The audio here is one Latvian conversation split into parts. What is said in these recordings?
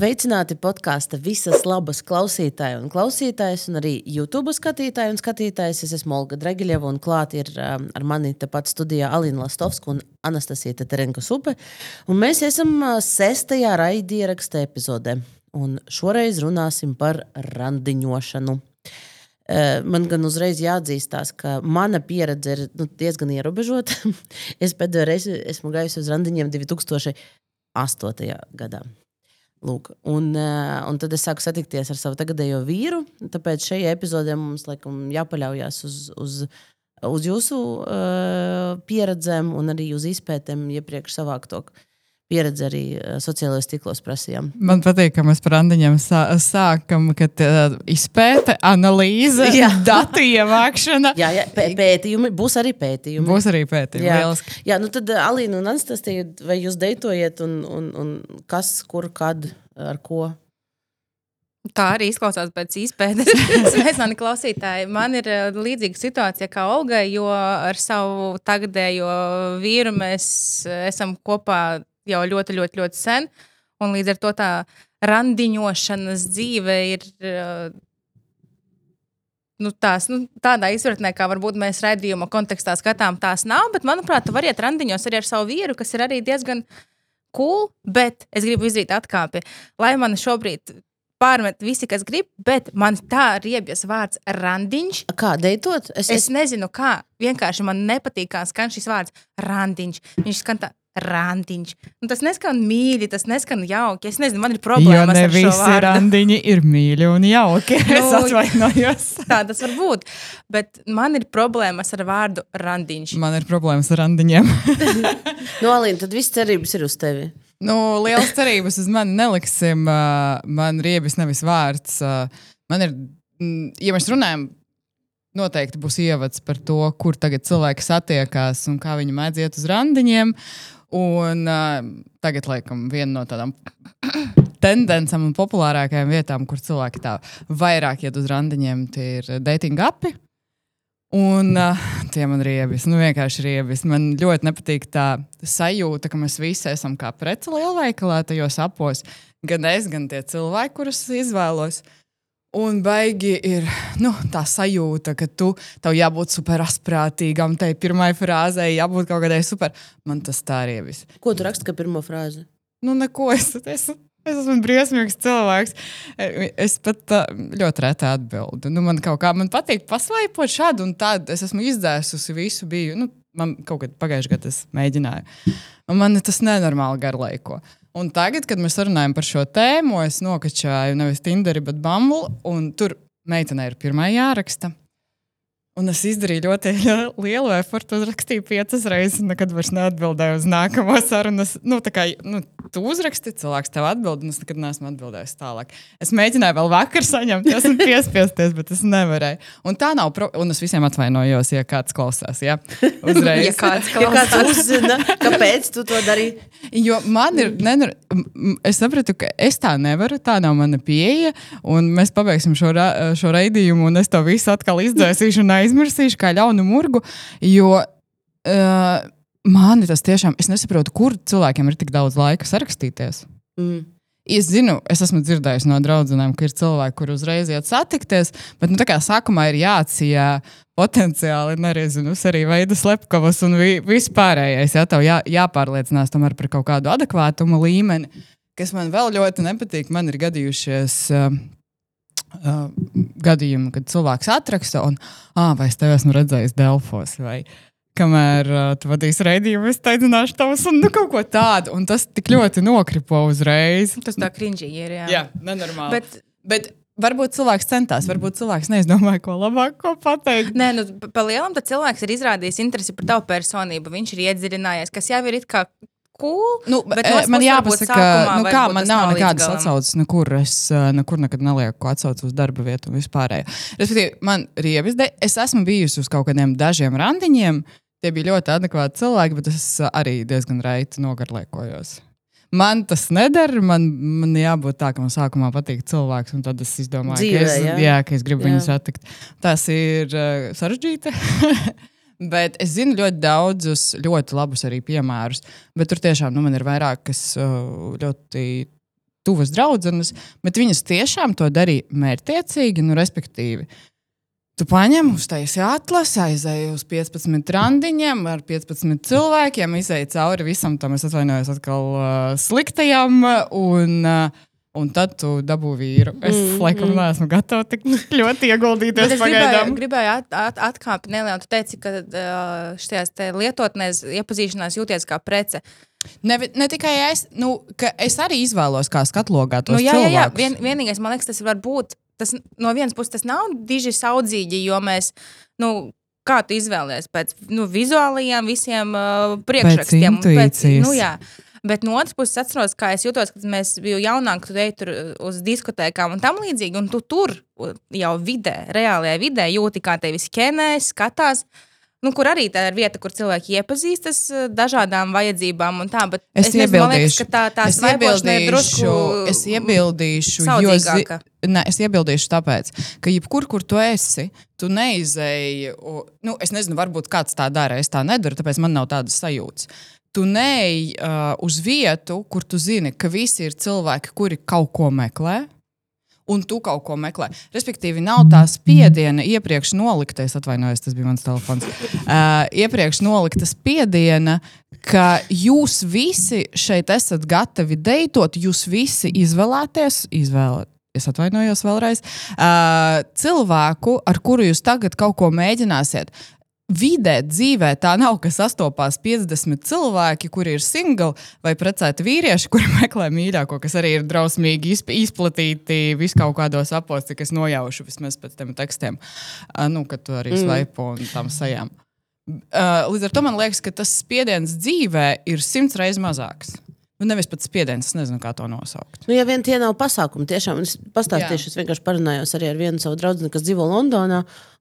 Sveicināti podkāsta visas labas klausītāji un klausītājas, un arī YouTube skatītāji un skatītājas. Es esmu Olga Dregiļeva, un klāt ir um, ar mani tepat studijā Alina Lastovska un Anastasija Terenka Supe. Un mēs esam uh, sestajā raidieraksta epizodē, un šoreiz runāsim par randiņošanu. Uh, man gan uzreiz jāatzīstās, ka mana pieredze ir nu, diezgan ierobežota. es pēdējo reizi esmu gājusi uz randiņiem 2008. gadā. Lūk, un, uh, un tad es sāku satikties ar savu tagadējo vīru. Tāpēc šajā epizodē mums laikam jāpaļaujas uz, uz, uz jūsu uh, pieredzēm un arī uz izpētēm iepriekš savākto pieredzi arī uh, sociālajos tīklos prasījām. Man patīk, ka mēs par randiņiem sā, sākam, ka uh, izpēte, analīze, jā. datu ievākšana. jā, jā, pētījumi, būs arī pētījumi. Būs arī pētījumi. Jā, Lieliski. jā nu tad Alīna un Anastasija, vai jūs deitojat un, un, un kas, kur, kad, ar ko? Tā arī izklausās pēc izpētes. Sveicināti klausītāji. Man ir līdzīga situācija kā Olgai, jo ar savu tagadējo vīru mēs esam kopā jau ļoti, ļoti, ļoti sen. Un līdz ar to tā randiņošanas dzīve ir nu, tās, nu, tādā izpratnē, kā varbūt mēs redzējuma kontekstā skatām, tās nav. Bet, manuprāt, tu vari iet randiņos arī ar savu vīru, kas ir arī diezgan cool. Bet es gribu izdarīt atkāpi, lai man šobrīd pārmet visi, kas grib, bet man tā riebjas vārds randiņš. Kā deitot? Es, es... es nezinu, kā. Vienkārši man nepatīk, kā skan šis vārds randiņš. Viņš skan tā randiņš. Un tas neskan mīļi, tas neskan jauki. Es nezinu, man ir problēmas ar šo visi randiņi ir mīļi un jauki. Nu, es atvainojos. Tā tas var būt. Bet man ir problēmas ar vārdu randiņš. Man ir problēmas ar randiņiem. nu, Alīna, tad viss cerības ir uz tevi. Nu, lielas cerības uz mani neliksim. Man riebis nevis vārds. Man ir, mm, ja mēs runājam, noteikti būs ievads par to, kur tagad cilvēki satiekās un kā viņi mēdz iet uz randiņiem. Un uh, tagad, laikam, viena no tādām tendencēm un populārākajām vietām, kur cilvēki tā vairāk iet uz randiņiem, tie ir dating api. Un uh, tie man ir riebis, nu vienkārši riebis. Man ļoti nepatīk tā sajūta, ka mēs visi esam kā preci lielveikalā tajos apos. Gan es, gan tie cilvēki, kurus izvēlos. Un baigi ir nu, tā sajūta, ka tu tev jābūt super asprātīgam, tai pirmai frāzei jābūt kaut kādai super. Man tas tā arī viss. Ko tu raksti, kā pirmo frāzi? Nu, neko. Es, es, es esmu briesmīgs cilvēks. Es pat ļoti reti atbildu. Nu, man kaut kā man patīk paslaipot šādu un tādu. Es esmu izdzēsusi visu. Biju, nu, man kaut kad pagājušajā gadā tas mēģināju. Un man tas nenormāli garlaiko. Un tagad, kad mēs runājam par šo tēmu, es nokačāju nevis Tinderi, bet Bumble. Tur meitenei ir pirmā jāraksta. Un es izdarīju ļoti lielu efortu. Es rakstīju piecas reizes, nekad vairs neatbildēju uz nākamo sarunu. Nu, kā, nu, tu uzraksti, cilvēks tev atbild, un es nekad neesmu atbildējis tālāk. Es mēģināju vēl vakar saņemt, es esmu piespiesties, bet es nevarēju. Un tā nav, pro... un es visiem atvainojos, ja kāds klausās. Ja? Uzreiz. ja kāds Ja kāds uzzina, kāpēc tu to darīji? Jo man ir, nenur, es sapratu, ka es tā nevaru, tā nav mana pieeja, un mēs pabeigsim šo, ra, šo raidījumu, un es to visu atkal izdzēsīšu un aizmirsīšu kā ļaunu murgu. Jo uh, man tas tiešām, es nesaprotu, kur cilvēkiem ir tik daudz laika sarakstīties. Mm. Es zinu, es esmu dzirdējis no draugiem, ka ir cilvēki, kur uzreiz iet satikties, bet nu, tā kā sākumā ir jācijā potenciāli, nezinu, arī veida slepkavas un vi, vispārējais. Jā, tev jā, jāpārliecinās tomēr par kaut kādu adekvātumu līmeni, kas man vēl ļoti nepatīk. Man ir gadījušies. Uh, Uh, gadījumu, kad cilvēks atraksta, un ah, vai es tevi esmu redzējis Delfos, vai kamēr uh, tu vadīsi raidījumu, es teicināšu tavus, un nu, kaut ko tādu. Un tas tik ļoti nokripo uzreiz. Tas tā krinģīgi ir. Jā, jā nenormāli. Bet, bet Varbūt cilvēks centās, varbūt cilvēks neizdomāja, ko labāk ko pateikt. Nē, nu, pa lielam tad cilvēks ir izrādījis interesi par tavu personību. Viņš ir iedziļinājies, kas jau ir it kā cool. Nu, bet no man jāpasaka, sākumā, nu, kā man nav, nav nekādas atsauces, nekur es nekur nekad nelieku atsauces uz darba vietu un vispārējo. Respektīvi, man rievis, es esmu bijusi uz kaut kādiem dažiem randiņiem. Tie bija ļoti adekvāti cilvēki, bet es arī diezgan raiti nogarlēkojos. Man tas nedara. Man, man jābūt tā, ka man sākumā patīk cilvēks, un tad es izdomāju, Dzīvē, ka, es, jā? jā, ka es gribu jā. viņu satikt. Tas ir uh, sarežģīti. Bet es zinu ļoti daudzus, ļoti labus arī piemērus. Bet tur tiešām nu, man ir vairāk, kas uh, ļoti tuvas draudzenes, bet viņas tiešām to darīja mērķtiecīgi, nu, respektīvi. Tu paņem, uztaisīji atlasi, aizēji uz 15 randiņiem ar 15 cilvēkiem, izēji cauri visam tam, es atvainojos, atkal uh, sliktajam. Un, uh, Un tad tu dabū vīru. Es mm, laikam mm. neesmu gatava tik ļoti ieguldīties. es gribēju, gribēju at, at, atkāpt nelielu. Tu teici, ka šajās lietotnēs iepazīšanās jūties kā prece. Ne, ne tikai es, nu, es arī izvēlos, kā skatlogā to nu, jā, jā, jā. Vien, vienīgais, man liekas, tas var būt. Tas, no vienas puses, tas nav diži saudzīgi, jo mēs. Nu, Kā tu izvēlējies pēc nu, vizuālajiem visiem uh, priekšrakstiem? Pēc, nu, jā. Bet no otras puses, atceros, kā es jutos, kad mēs bijām jaunāki, tu ej tur uz diskotēkām un tam līdzīgi. Un tu tur jau vidē, reālajā vidē jūti, kā tevi skenē, skatās. Nu, kur arī tā ir vieta, kur cilvēki iepazīstas dažādām vajadzībām. Tā, es, es liekas, ka tā, tā es iebildīšu, drusku es iebildīšu, jo zi, ne, es iebildīšu tāpēc, ka jebkur, kur tu esi, tu neizēji. Nu, es nezinu, varbūt kāds tā dara, es tā nedaru, tāpēc man nav tādas sajūtas tu neej uh, uz vietu, kur tu zini, ka visi ir cilvēki, kuri kaut ko meklē. Un tu kaut ko meklē. Respektīvi, nav tā spiediena iepriekš noliktais, atvainojos, tas bija mans telefons. Uh, iepriekš nolikta spiediena, ka jūs visi šeit esat gatavi deitot, jūs visi izvēlēties, izvēlēt, es atvainojos vēlreiz, uh, cilvēku, ar kuru jūs tagad kaut ko mēģināsiet vidē, dzīvē tā nav, ka sastopās 50 cilvēki, kuri ir singli vai precēti vīrieši, kuri meklē mīļāko, kas arī ir drausmīgi izplatīti viskaut kādos apos, cik es nojaušu vismaz pēc tiem tekstiem, uh, nu, kad tu arī mm. svaipo un tam sajām. Uh, līdz ar to man liekas, ka tas spiediens dzīvē ir simts reizes mazāks. Nu, nevis pat spiediens, es nezinu, kā to nosaukt. Nu, ja vien tie nav pasākumi, tiešām es pastāstīšu, es vienkārši parunājos arī ar vienu savu draugu, kas dzīvo Londonā.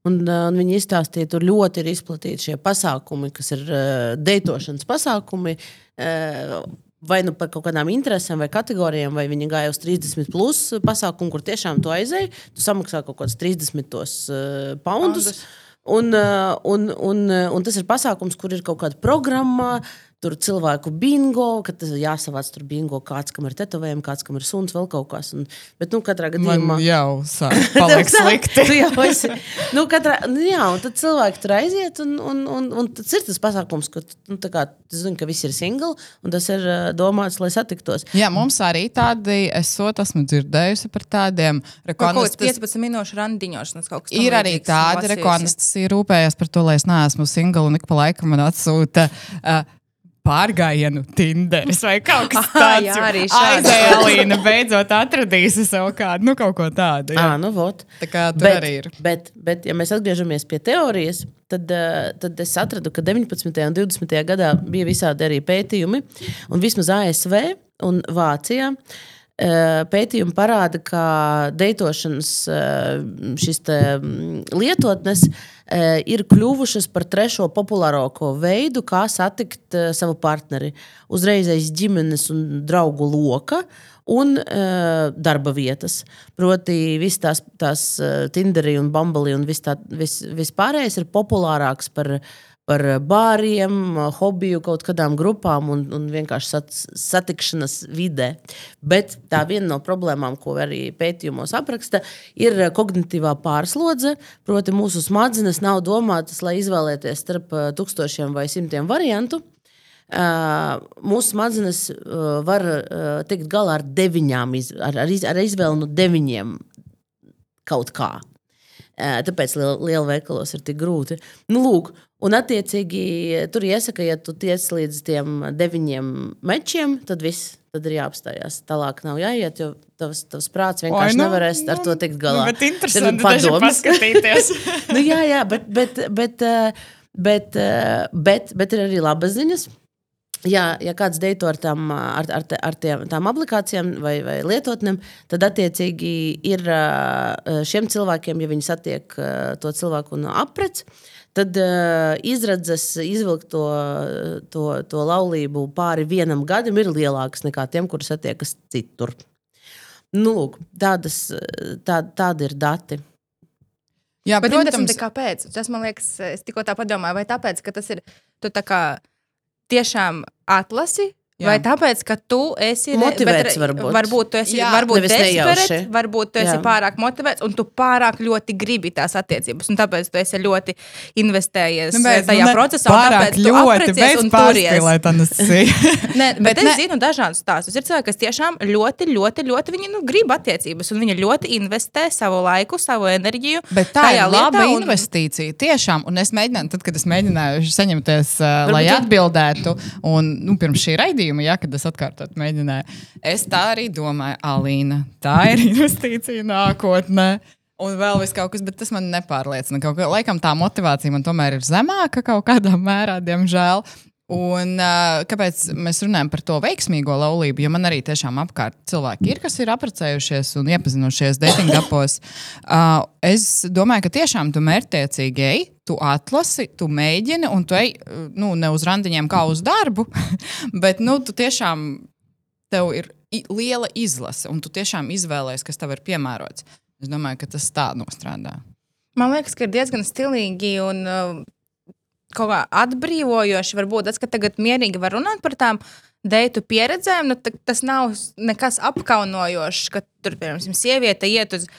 Un, un viņi izstāstīja, tur ļoti ir izplatīti šie pasākumi, kas ir uh, deitošanas pasākumi. Uh, vai nu par kaut kādām interesēm vai kategorijām, vai viņi gāja uz 30 plus pasākumu, kur tiešām tu aizēji, tu samaksā kaut kādus 30 tos, uh, poundus. Poundus. Un, un, un, un tas ir pasākums, kur ir kaut kāda programma, uh, tur cilvēku bingo, ka tas jāsavāc tur bingo, kāds kam ir tetovējumi, kāds kam ir suns, vēl kaut kas. Un, bet, nu, katrā gadījumā. Man jau paliek slikti. tu jau esi. Nu, katrā, nu, jā, un tad cilvēki tur aiziet, un, un, un, un tas ir tas pasākums, ka, nu, tā kā, zinu, ka visi ir single, un tas ir uh, domāts, lai satiktos. Jā, mums arī tādi, es sot, esmu dzirdējusi par tādiem. Rekonas, tas 15 minūšu randiņošanas kaut kas. Ir arī tādi, rekonas, tas ir rūpējies par to, lai es neesmu single, un ik pa laikam man atsūta. Uh, pārgājienu Tinderis vai kaut kas tāds. jā, arī aizēja Alīna beidzot atradīsi sev kādu, nu kaut ko tādu. Jā, à, nu vot. Tā kā tur bet, arī ir. Bet, bet, ja mēs atgriežamies pie teorijas, tad, tad es atradu, ka 19. un 20. gadā bija visādi arī pētījumi, un vismaz ASV un Vācijā. Pētījumi parāda, ka deitošanas šis lietotnes uh, ir kļuvušas par trešo populārāko veidu, kā satikt uh, savu partneri. Uzreiz aiz ģimenes un draugu loka un uh, darba vietas. Proti, visas tās, tās Tinderī un Bumblī un viss vis, vispārējais ir populārāks par uh, par bāriem, hobiju, kaut kādām grupām un, un vienkārši sat, satikšanās vidē. Bet tā viena no problēmām, ko arī pētījumos apraksta, ir kognitīvā pārslodze. Proti, mūsu smadzenes nav domātas, lai izvēlēties starp eh, tūkstošiem vai simtiem variantu. Uh, mūsu smadzenes uh, var uh, tikt galā ar deviņām, iz, ar, ar, iz, ar izvēli no deviņiem kaut kā. Tāpēc liel, lielveikalos ir tik grūti. Nu, lūk, un, attiecīgi, tur iesaka, ja tu tiec līdz tiem deviņiem mečiem, tad viss tad ir jāapstājās. Tālāk nav jāiet, jo tavs, tavs prāts vienkārši Oi, nu, nevarēs nu, ar to tikt galā. Nu, bet interesanti paskatīties. nu, jā, jā, bet, bet, bet, bet, bet, bet, bet ir arī labas ziņas. Ja, ja kāds deito ar, tām, ar, ar, ar tiem, tām aplikācijām vai, vai lietotnēm, tad attiecīgi ir šiem cilvēkiem, ja viņi satiek to cilvēku no aprits, tad izredzes izvilkt to, to, to laulību pāri vienam gadam ir lielākas nekā tiem, kurus satiekas citur. Nu, lūk, tādas, tā, tādi ir dati. Jā, bet protams, kāpēc? Tas man liekas, es tikko tā padomāju, vai tāpēc, ka tas ir tā kā tiešām atlasi Jā. Vai tāpēc, ka tu esi Motivēts bet varbūt. Varbūt tu esi Jā, varbūt desperate, varbūt tu esi Jā. pārāk motivēts un tu pārāk ļoti gribi tās attiecības. Un tāpēc tu esi ļoti investējies nu, beidz, tajā nu ne- procesā. un Pārāk tāpēc tu ļoti, pārspīlēt, Anastasija. Nē, bet, Bet es ne- zinu dažādus stāstus. Ir cilvēki, kas tiešām ļoti, ļoti, ļoti viņi, nu, grib attiecības, un viņi ļoti investē savu laiku, savu enerģiju. Bet tā tajā ir laba un- investīcija. Tiešām, un es mēģināju, tad, kad es mēģināju saņemties, uh, lai atbildētu, un nu, pirms šī raidījuma, ja, kad es atkārtot mēģināju, es tā arī domāju, Alīna, tā ir investīcija nākotnē. Un vēl viss kaut kas, bet tas man nepārliecina. Kaut kā, laikam tā motivācija man tomēr ir zemāka kaut kādā mērā, diemžēl. Un, uh, kāpēc mēs runājam par to veiksmīgo laulību? Jo man arī tiešām apkārt cilvēki ir, kas ir apprecējušies un iepazinušies dating apos. Uh, es domāju, ka tiešām tu mērķtiecīgi ej, tu atlasi, tu mēģini, un tu ej nu, ne uz randiņiem kā uz darbu, bet nu, tu tiešām tev ir liela izlase, un tu tiešām izvēlējies, kas tev ir piemērots. Es domāju, ka tas tā nostrādā. Man liekas, ka ir diezgan stilīgi un uh, kaut kā atbrīvojoši. Varbūt tas, ka tagad mierīgi var runāt par tām deitu pieredzēm, nu, ta- tas nav nekas apkaunojošs, ka tur, piemēram, sieviete iet uz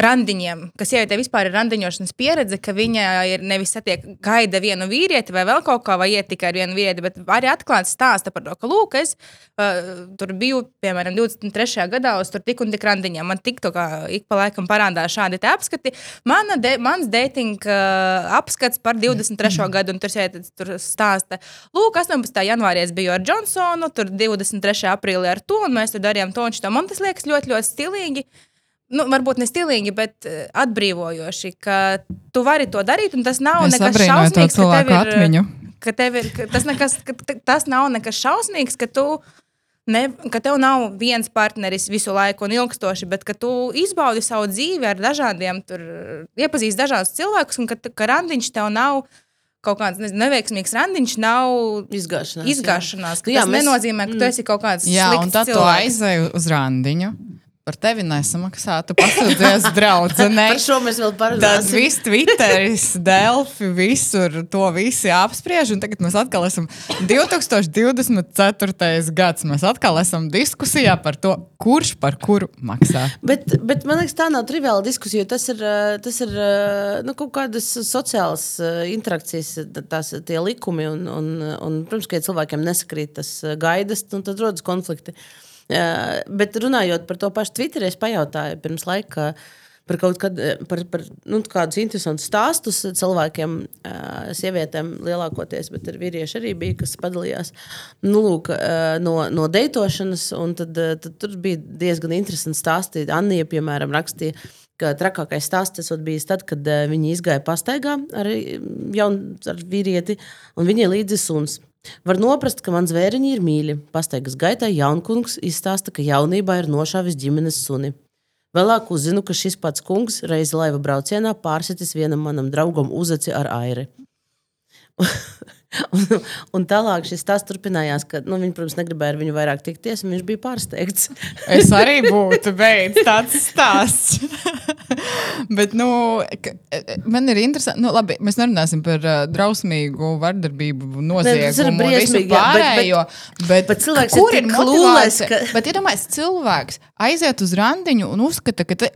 randiņiem, kas sievietē vispār ir randiņošanas pieredze, ka viņa ir nevis satiek, gaida vienu vīrieti vai vēl kaut kā, vai iet tikai ar vienu vīrieti, bet arī atklāti stāsta par to, ka, lūk, es uh, tur biju, piemēram, 23. gadā uz tur tik un tik randiņiem. Man tik to kā ik pa laikam parādās šādi apskati. Mana de, mans dating uh, apskats par 23. gadu, un tur sēta tur stāsta, lūk, 18. janvārī es biju ar Johnsonu, tur 23. aprīlī ar to, un mēs tur darījām to un šo. Man tas liekas ļoti, ļoti stilīgi nu, varbūt ne stilīgi, bet eh, atbrīvojoši, ka tu vari to darīt, un tas nav Es nekas šausmīgs. ka tev ir, atmiņu. Ka tev ir, ka tas, nekas, ka tas nav nekas šausmīgs, ka tu. Ne, ka tev nav viens partneris visu laiku un ilgstoši, bet ka tu izbaudi savu dzīvi ar dažādiem, tur iepazīsti dažādus cilvēkus, un ka, ka randiņš tev nav kaut kāds nezinu, neveiksmīgs randiņš, nav Izgāšanās. jā. izgāšanās. Nu Nu, jā, tas mēs- nenozīmē, ka tu esi kaut kāds Jā, un tad tu cilvēks. aizēji uz randiņu. Par tevi nesamaksā, tu pasūdzies draudzenei. Par šo mēs vēl Tad parunāsim. viss Twitteris, Delfi, visur to visi apspriež. Un tagad mēs atkal esam 2024. gads. Mēs atkal esam diskusijā par to, kurš par kuru maksā. Bet, bet man liekas, tā nav triviāla diskusija. Tas ir, eh, tas ir eh, nu, kaut kādas sociālas eh, interakcijas, tās tie likumi. Un, un, un, protams, ka ja cilvēkiem nesakrīt tas gaidas, nu, tad rodas konflikti. Eh, Bet runājot par to pašu Twitterī, es pajautāju pirms laika. Par kaut kad, par, par nu, kādus interesantus stāstus cilvēkiem, sievietēm lielākoties, bet arī vīrieši arī bija, kas padalījās nu, lūk, no, no deitošanas. Tad, tad tur bija diezgan interesanti stāsti. Anija, piemēram, rakstīja, ka trakākais stāsts bija tad, kad viņi izgāja pastaigā ar, jaun, ar vīrieti, un viņai līdzi suns. Var noprast, ka mans zvēriņš ir mīļi. Pastaigas gaitā jaunkungs izstāsta, ka jaunībā ir nošāvis ģimenes suni. Vēlāk uzzinu, ka šis pats kungs reizi laiva braucienā pārsitis vienam manam draugam uzaci ar airi. Un, un tālāk šis tas turpinājās, ka nu, viņi, protams, negribēja ar viņu vairāk tikties, un viņš bija pārsteigts. Es arī būtu beidzis tāds stāsts. Bet, nu, ka- man ir interesanti, nu, labi, mēs nerunāsim par uh, drausmīgu vardarbību, noziegumu, visu briesmīgi, jā, bet- pārējo. Bet, bet cilvēks ir clueless, ka- Bet, iedomājieties, cilvēks aiziet uz randiņu un uzskata, ka. Te,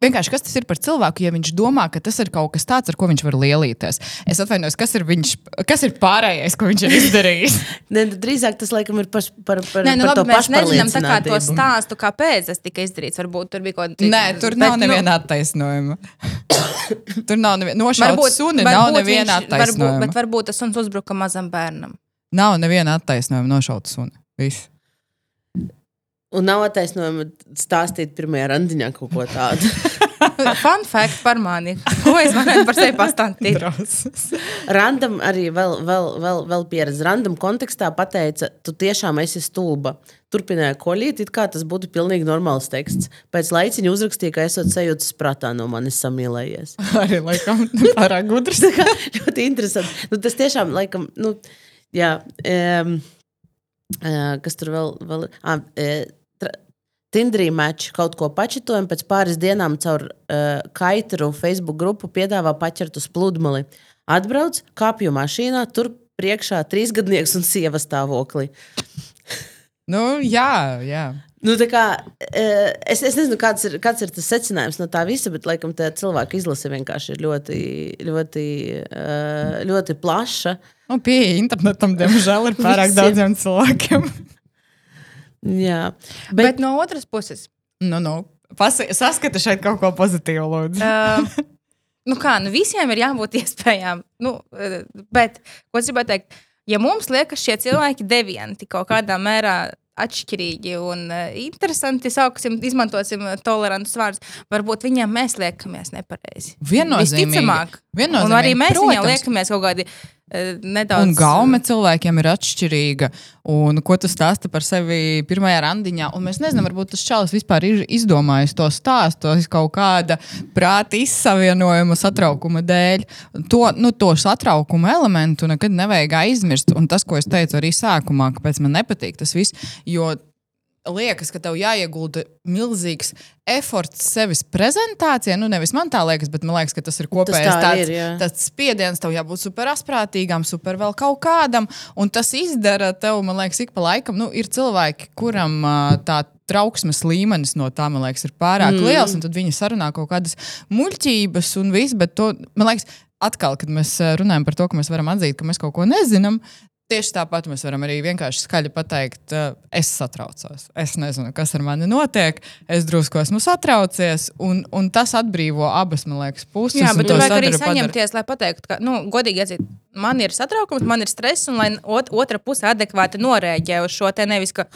Vienkārši kas tas ir par cilvēku, ja viņš domā, ka tas ir kaut kas tāds, ar ko viņš var lielīties? Es atvainojos, kas ir, viņš, kas ir pārējais, ko viņš ir izdarījis? Ne, drīzāk tas laikam ir par, par, par, Nē, nu, par labi, to mēs nezinām tā kā to stāstu, kāpēc tas tika izdarīts. Varbūt tur bija kaut kāda Nē, tur nav neviena attaisnojuma. Tur nav neviena nošauta suni, nav neviena Varbūt, attaisnojuma. bet varbūt tas suns uzbruka mazam bērnam. Nav neviena attaisnojuma nošauta suni. Viss. Un nav attaisnojuma stāstīt pirmajā randiņā kaut ko tādu. Fun fact par mani. Ko es varētu par sevi pastāstīt? Randam arī vēl, vēl, vēl, vēl pieredze. Randam kontekstā pateica, tu tiešām esi stulba. Turpināja kolīt, it kā tas būtu pilnīgi normāls teksts. Pēc laiciņa uzrakstīja, ka esot sajūtas prātā no manis samīlējies. Arī laikam pārāk gudrs. Ļoti interesanti. Nu, tas tiešām, laikam, nu, jā. Um, kas tur vēl, vēl ah, tra, Tindrī mačs kaut ko pačitojam, pēc pāris dienām caur uh, kaitru Facebook grupu piedāvā paķert uz pludmali. Atbrauc, kāpju mašīnā, tur priekšā trīsgadnieks un sieva stāvoklī. Nu, jā, jā. Nu, kā, eh, es, es nezinu, kāds ir, kāds ir tas secinājums no tā visa, bet laikam tā cilvēku izlase vienkārši ir ļoti, ļoti, eh, ļoti plaša. Nu, pieeja internetam, diemžēl, ir pārāk daudziem cilvēkiem. Jā, Bet, bet no otras puses, nu, nu, pasi- saskata šeit kaut ko pozitīvu, lūdzu. uh, nu kā, nu visiem ir jābūt iespējām. Nu, bet, ko es gribēju teikt, ja mums liekas, šie cilvēki devianti kaut kādā mērā atšķirīgi un uh, interesanti, sauksim, izmantosim tolerantus vārdus, varbūt viņiem mēs liekamies nepareizi. Viennozīmīgi. Visticamāk. Un Viennozīmīgi, arī mēs viņiem protams. liekamies kaut kādi nedaudz. Un gaume cilvēkiem ir atšķirīga. Un ko tu stāsti par sevi pirmajā randiņā? Un mēs nezinām, varbūt tas čalis vispār ir izdomājis to stāstu aiz kaut kāda prāta izsavienojuma satraukuma dēļ. To, nu, to satraukuma elementu nekad nevajag aizmirst. Un tas, ko es teicu arī sākumā, kāpēc man nepatīk tas viss. Jo liekas, ka tev jāiegulda milzīgs eforts sevis prezentācijā. Nu, nevis man tā liekas, bet man liekas, ka tas ir kopējs tā tāds, ir, jā. tāds spiediens. Tev jābūt super asprātīgam, super vēl kaut kādam. Un tas izdara tev, man liekas, ik pa laikam. Nu, ir cilvēki, kuram ā, tā trauksmes līmenis no tā, man liekas, ir pārāk mm. liels. Un tad viņi sarunā kaut kādas muļķības un viss. Bet to, man liekas, atkal, kad mēs runājam par to, ka mēs varam atzīt, ka mēs kaut ko nezinām. Tieši tāpat mēs varam arī vienkārši skaļi pateikt, es satraucos. Es nezinu, kas ar mani notiek. Es drusku esmu satraucies, un, un tas atbrīvo abas, man liekas, puses. Jā, bet tur vajag arī sadara padara- saņemties, lai pateiktu, ka, nu, godīgi atzīt, man ir satraukums, man ir stress, un lai ot, otra puse adekvāti norēģē uz šo te nevis, ka,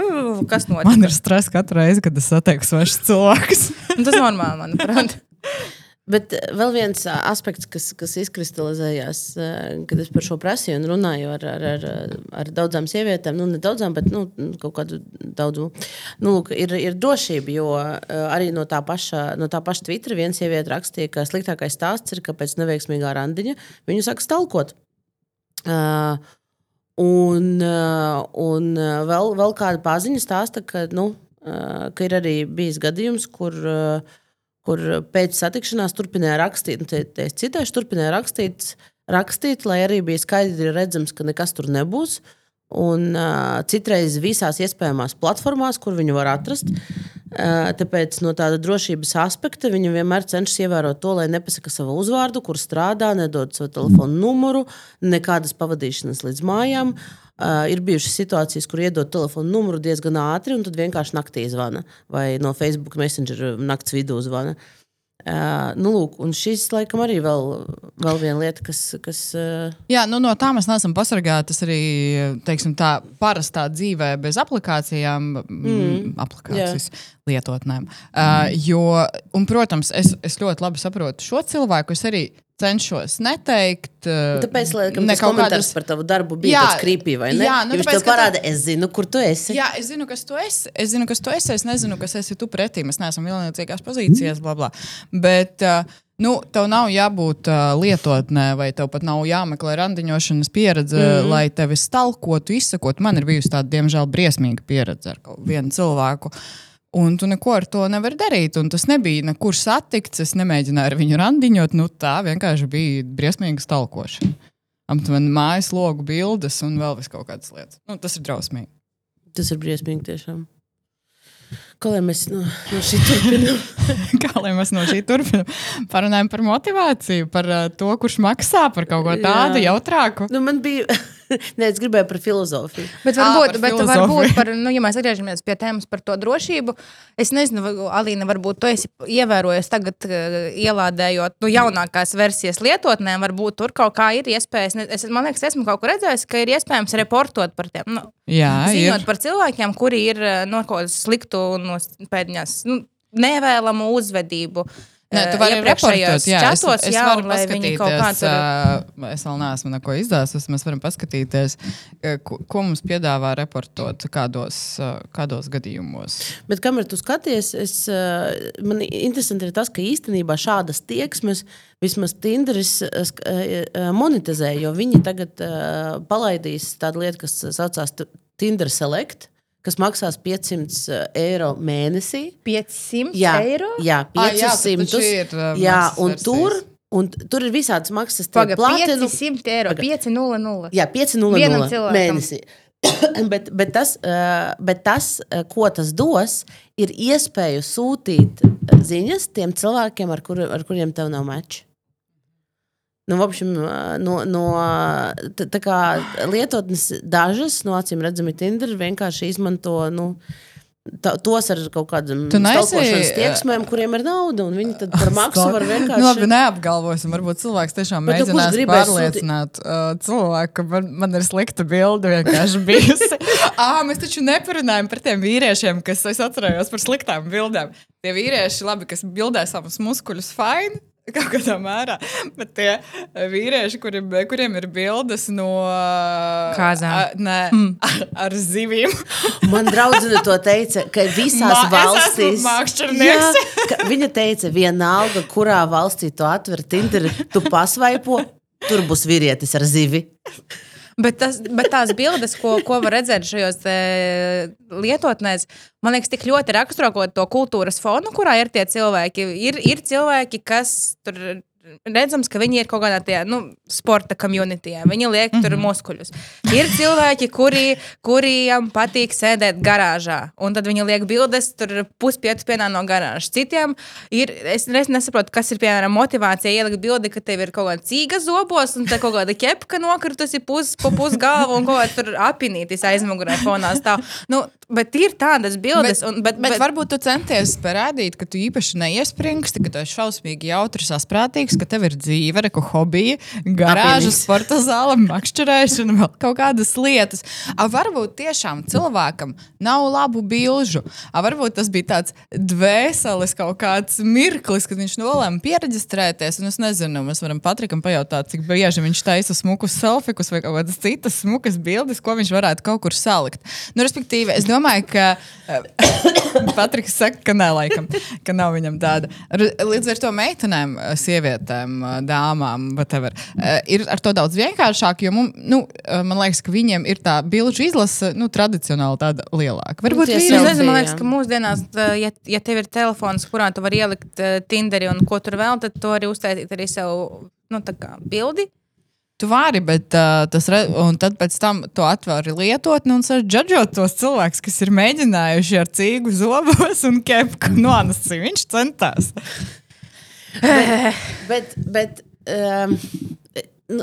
"Mm, kas notiek. Man ir stress katru reizi, kad es satieku svešus cilvēkus. Un Tas normāli, manuprāt. Bet eh, vēl viens ā, aspekts, kas, kas izkristalizējās, eh, kad es par šo prasīju un runāju ar, ar, ar, ar daudzām sievietēm, nu, ne daudzām, bet nu, kaut kādu daudzu, nu, lūk, ir, ir drošība. Jo eh, arī no tā paša, no tā paša Twitter viena sieviete rakstīja, ka sliktākais stāsts ir, ka pēc neveiksmīgā randiņa viņu sāk stalkot. Uh, Un, un vēl, vēl kāda paziņa stāsta, ka, nu, uh, ka ir arī bijis gadījums, kur, uh, kur pēc satikšanās turpināja rakstīt, nu, te es citēšu, turpināja rakstīt, rakstīt, lai arī bija skaidri redzams, ka nekas tur nebūs. Un uh, citreiz visās iespējamās platformās, kur viņu var atrast. Uh, tāpēc no tāda drošības aspekta viņa vienmēr cenšas ievērot to, lai nepasaka savu uzvārdu, kur strādā, nedod savu telefonu numuru, nekādas pavadīšanas līdz mājām. Uh, ir bijušas situācijas, kur iedod telefonu numuru diezgan ātri, un tad vienkārši naktī zvana vai no Facebook Messenger naktas vidū zvana. Uh, nu, lūk, un šis laikam arī vēl, vēl viena lieta, kas. kas uh, Jā, nu, no tā mēs neesam pasargāti. Tas arī teiksim, tā parastā dzīvē bez aplikācijām, mm. aplikācijas lietotnēm. Uh, jo, un, protams, es, es ļoti labi saprotu šo cilvēku. Es arī cenšos neteikt. Uh, Tāpēc, laikam, tas kaut komentārs kādas- par tavu darbu bija Jā, tāds krīpī, vai ne? jā, nu, viņš tāpēc, tev parāda, es zinu, kur tu esi. Jā, es zinu, kas tu esi. Es zinu, kas tu esi. Es nezinu, kas esi tu pretī. Mēs neesam vienlīdzīgās pozīcijās, bla, bla. Bet, uh, nu, tev nav jābūt uh, lietotnē, vai tev pat nav jāmeklē randiņošanas pieredze, mm. lai tevi stalkotu, izsakotu. Man ir bijusi tāda, diemžēl, briesmīga pieredze ar vienu cilvēku. Un tu neko ar to nevari darīt. Un tas nebija nekur satikts. Es nemēģināju ar viņu randiņot. Nu, tā vienkārši bija briesmīga stalkošana. Aptuveni mājas logu bildes un vēl kaut kādas lietas. Nu, tas ir drausmīgi. Tas ir briesmīgi tiešām. Kā lai mēs no, no šī turpinām? Kā lai mēs no šī turpinām? Parunājam par motivāciju, par uh, to, kurš maksā par kaut ko tādu Jā. jautrāku. Nu, man bija. Nē, es gribēju par filozofiju. Bet varbūt, par bet varbūt par, nu, ja mēs atgriežamies pie tēmas par to drošību, es nezinu, vai, Alīna, varbūt tu esi ievērojis tagad, uh, ielādējot nu, jaunākās versijas lietotnē, varbūt tur kaut kā ir iespējas. ne- Es, man liekas, esmu kaut kur redzējis, ka ir iespējams reportot par tiem. Nu, Jā, ziņot ir. par cilvēkiem, kuri ir eh, no kaut kādas sliktu, no pēdiņās, nu, nevēlamu uzvedību. Nē, tu eh, vari reportot, jā, es, čatos, es varu viņi kaut kā paskatīties, tur. uh, es vēl neesmu neko izdāstis, mēs varam paskatīties, uh, ko, ko mums piedāvā reportot, kādos, kādos gadījumos. Bet kamēr tu skaties, es, eh, man interesanti ir tas, ka īstenībā šādas tieksmes vismaz Tinderis eh, eh, eh, monetizē, jo viņi tagad eh, palaidīs tādu lietu, kas saucās Tinder Select, kas maksās 500 eiro mēnesī. 500 Jā, eiro. jā Ā, jā, tur 500. taču ir, uh, jā, un versijas. tur, un tur ir visādas maksas. tie Paga, platinu- 500 eiro, Paga. 500. Jā, 500 Vienam cilvēkam. mēnesī. bet, bet, tas, uh, bet tas, ko tas dos, ir iespēju sūtīt ziņas tiem cilvēkiem, ar, kur, ar kuriem tev nav meča. Nu, общем, no, no tā, tā kā lietotnes dažas, no acīm redzami, Tinder vienkārši izmanto nu, tā, tos ar kaut kādām stalkošanas tieksmēm, kuriem ir nauda, un viņi tad par maksu var vienkārši. Nu, labi, neapgalvosim, varbūt cilvēks tiešām Bet mēģinās pārliecināt sūti... uh, cilvēku, ka man, man ir slikta bilde vienkārši bijusi. ah, mēs taču neparunājam par tiem vīriešiem, kas es atcerējos par sliktām bildēm. Tie vīrieši, labi, kas bildē savus muskuļus, fine. Kaut kādā mērā. Bet tie vīrieši, kuriem, kuriem ir bildes no kāzām, nē, mm. ar, ar zivīm. Man draudzene to teica, ka visās Ma, valstīs. Jā, viņa teica, vienalga, kurā valstī tu atver Tinder, tu pasvaipo, tur būs vīrietis ar zivi. Bet, tas, bet tās bildes, ko, ko var redzēt šajos lietotnēs, man liekas, tik ļoti raksturo to kultūras fonu, kurā ir tie cilvēki. Ir, ir cilvēki, kas tur redzams, ka viņi ir kaut kādā tajā nu, sporta komunitī. Viņi liek tur mm -hmm. muskuļus. Ir cilvēki, kuri, kuriem patīk sēdēt garāžā, un tad viņi liek bildes tur puspietu pienā no garāžas. Citiem ir, es nesaprotu, kas ir piemēram motivācija ielikt bildi, ka tev ir kaut kāda cīga zobos, un te kaut kāda ķepka nokritusi pus, pa pusgalvu, un kaut kāda tur apinītis aizmugurē fonā stāv. Nu, bet ir tādas bildes. Bet, un, bet, bet, bet varbūt tu centies parādīt, ka tu īpaši neiespringsti, ka tu esi šausmīgi jautrs, saprātīgs ka tev ir dzīve, reku hobija, garāža, sporta zāle, makšķerēšana, vēl kaut kādas lietas. A, varbūt tiešām cilvēkam nav labu bilžu. A, varbūt tas bija tāds dvēseles kaut kāds mirklis, kad viņš nolēma pieregistrēties. Un es nezinu, mēs varam Patrikam pajautāt, cik bieži viņš taisa smukus selfikus vai kaut kādas citas smukas bildes, ko viņš varētu kaut kur salikt. Nu, respektīvi, es domāju, ka Patriks saka, ka nē, laikam, ka nav viņam tāda. Līdz ar to meitenēm, sievietēm sievietēm, dāmām, whatever, ir ar to daudz vienkāršāk. Jo mums, nu, man liekas, ka viņiem ir tā bilžu izlase nu, tradicionāli tāda lielāka. Varbūt tas ir. Nezinu, man liekas, ka mūsdienās, ja, ja tev ir telefons, kurā tu vari ielikt Tinderi un ko tur vēl, tad to arī uztaisīt arī sev nu, bildi. Tu vari, bet uh, tas re, un tad pēc tam to atvēri lietotni un sasprādzot tos cilvēkus, kas ir mēģinājuši ar cīgu zobos un kepku nonākt. Viņš centās bet, bet, bet um,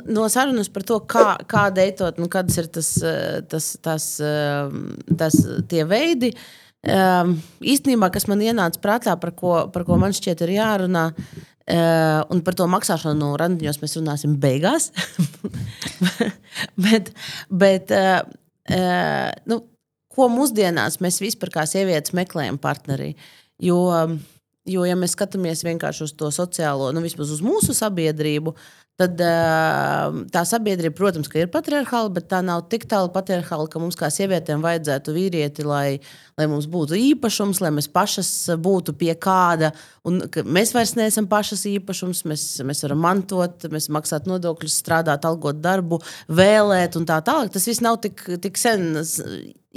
no sarunas par to, kā, kā deitot, nu, kādas ir tas, eh, tas, tas, ehm, tas tie veidi. Um, īstenībā, kas man ienāca prātā, par ko, par ko man šķiet ir jārunā, uh, un par to maksāšanu randiņos mēs runāsim beigās. bet, bet uh, uh, nu, ko mūsdienās mēs vispār kā sievietes meklējam partnerī? Jo Jo, ja mēs skatāmies vienkārši uz to sociālo, nu vismaz uz mūsu sabiedrību, tad uh, tā sabiedrība, protams, ir patriarchāla, bet tā nav tik tālu patriarchāla, ka mums kā sievietēm vajadzētu vīrieti, lai, lai mums būtu īpašums, lai mēs pašas būtu pie kāda. Mēs vairs neesam pašas īpašums, mēs, mēs varam mantot, mēs maksāt nodokļus, strādāt, algot darbu, vēlēt un tā tālāk. Tas viss nav tik, tik sen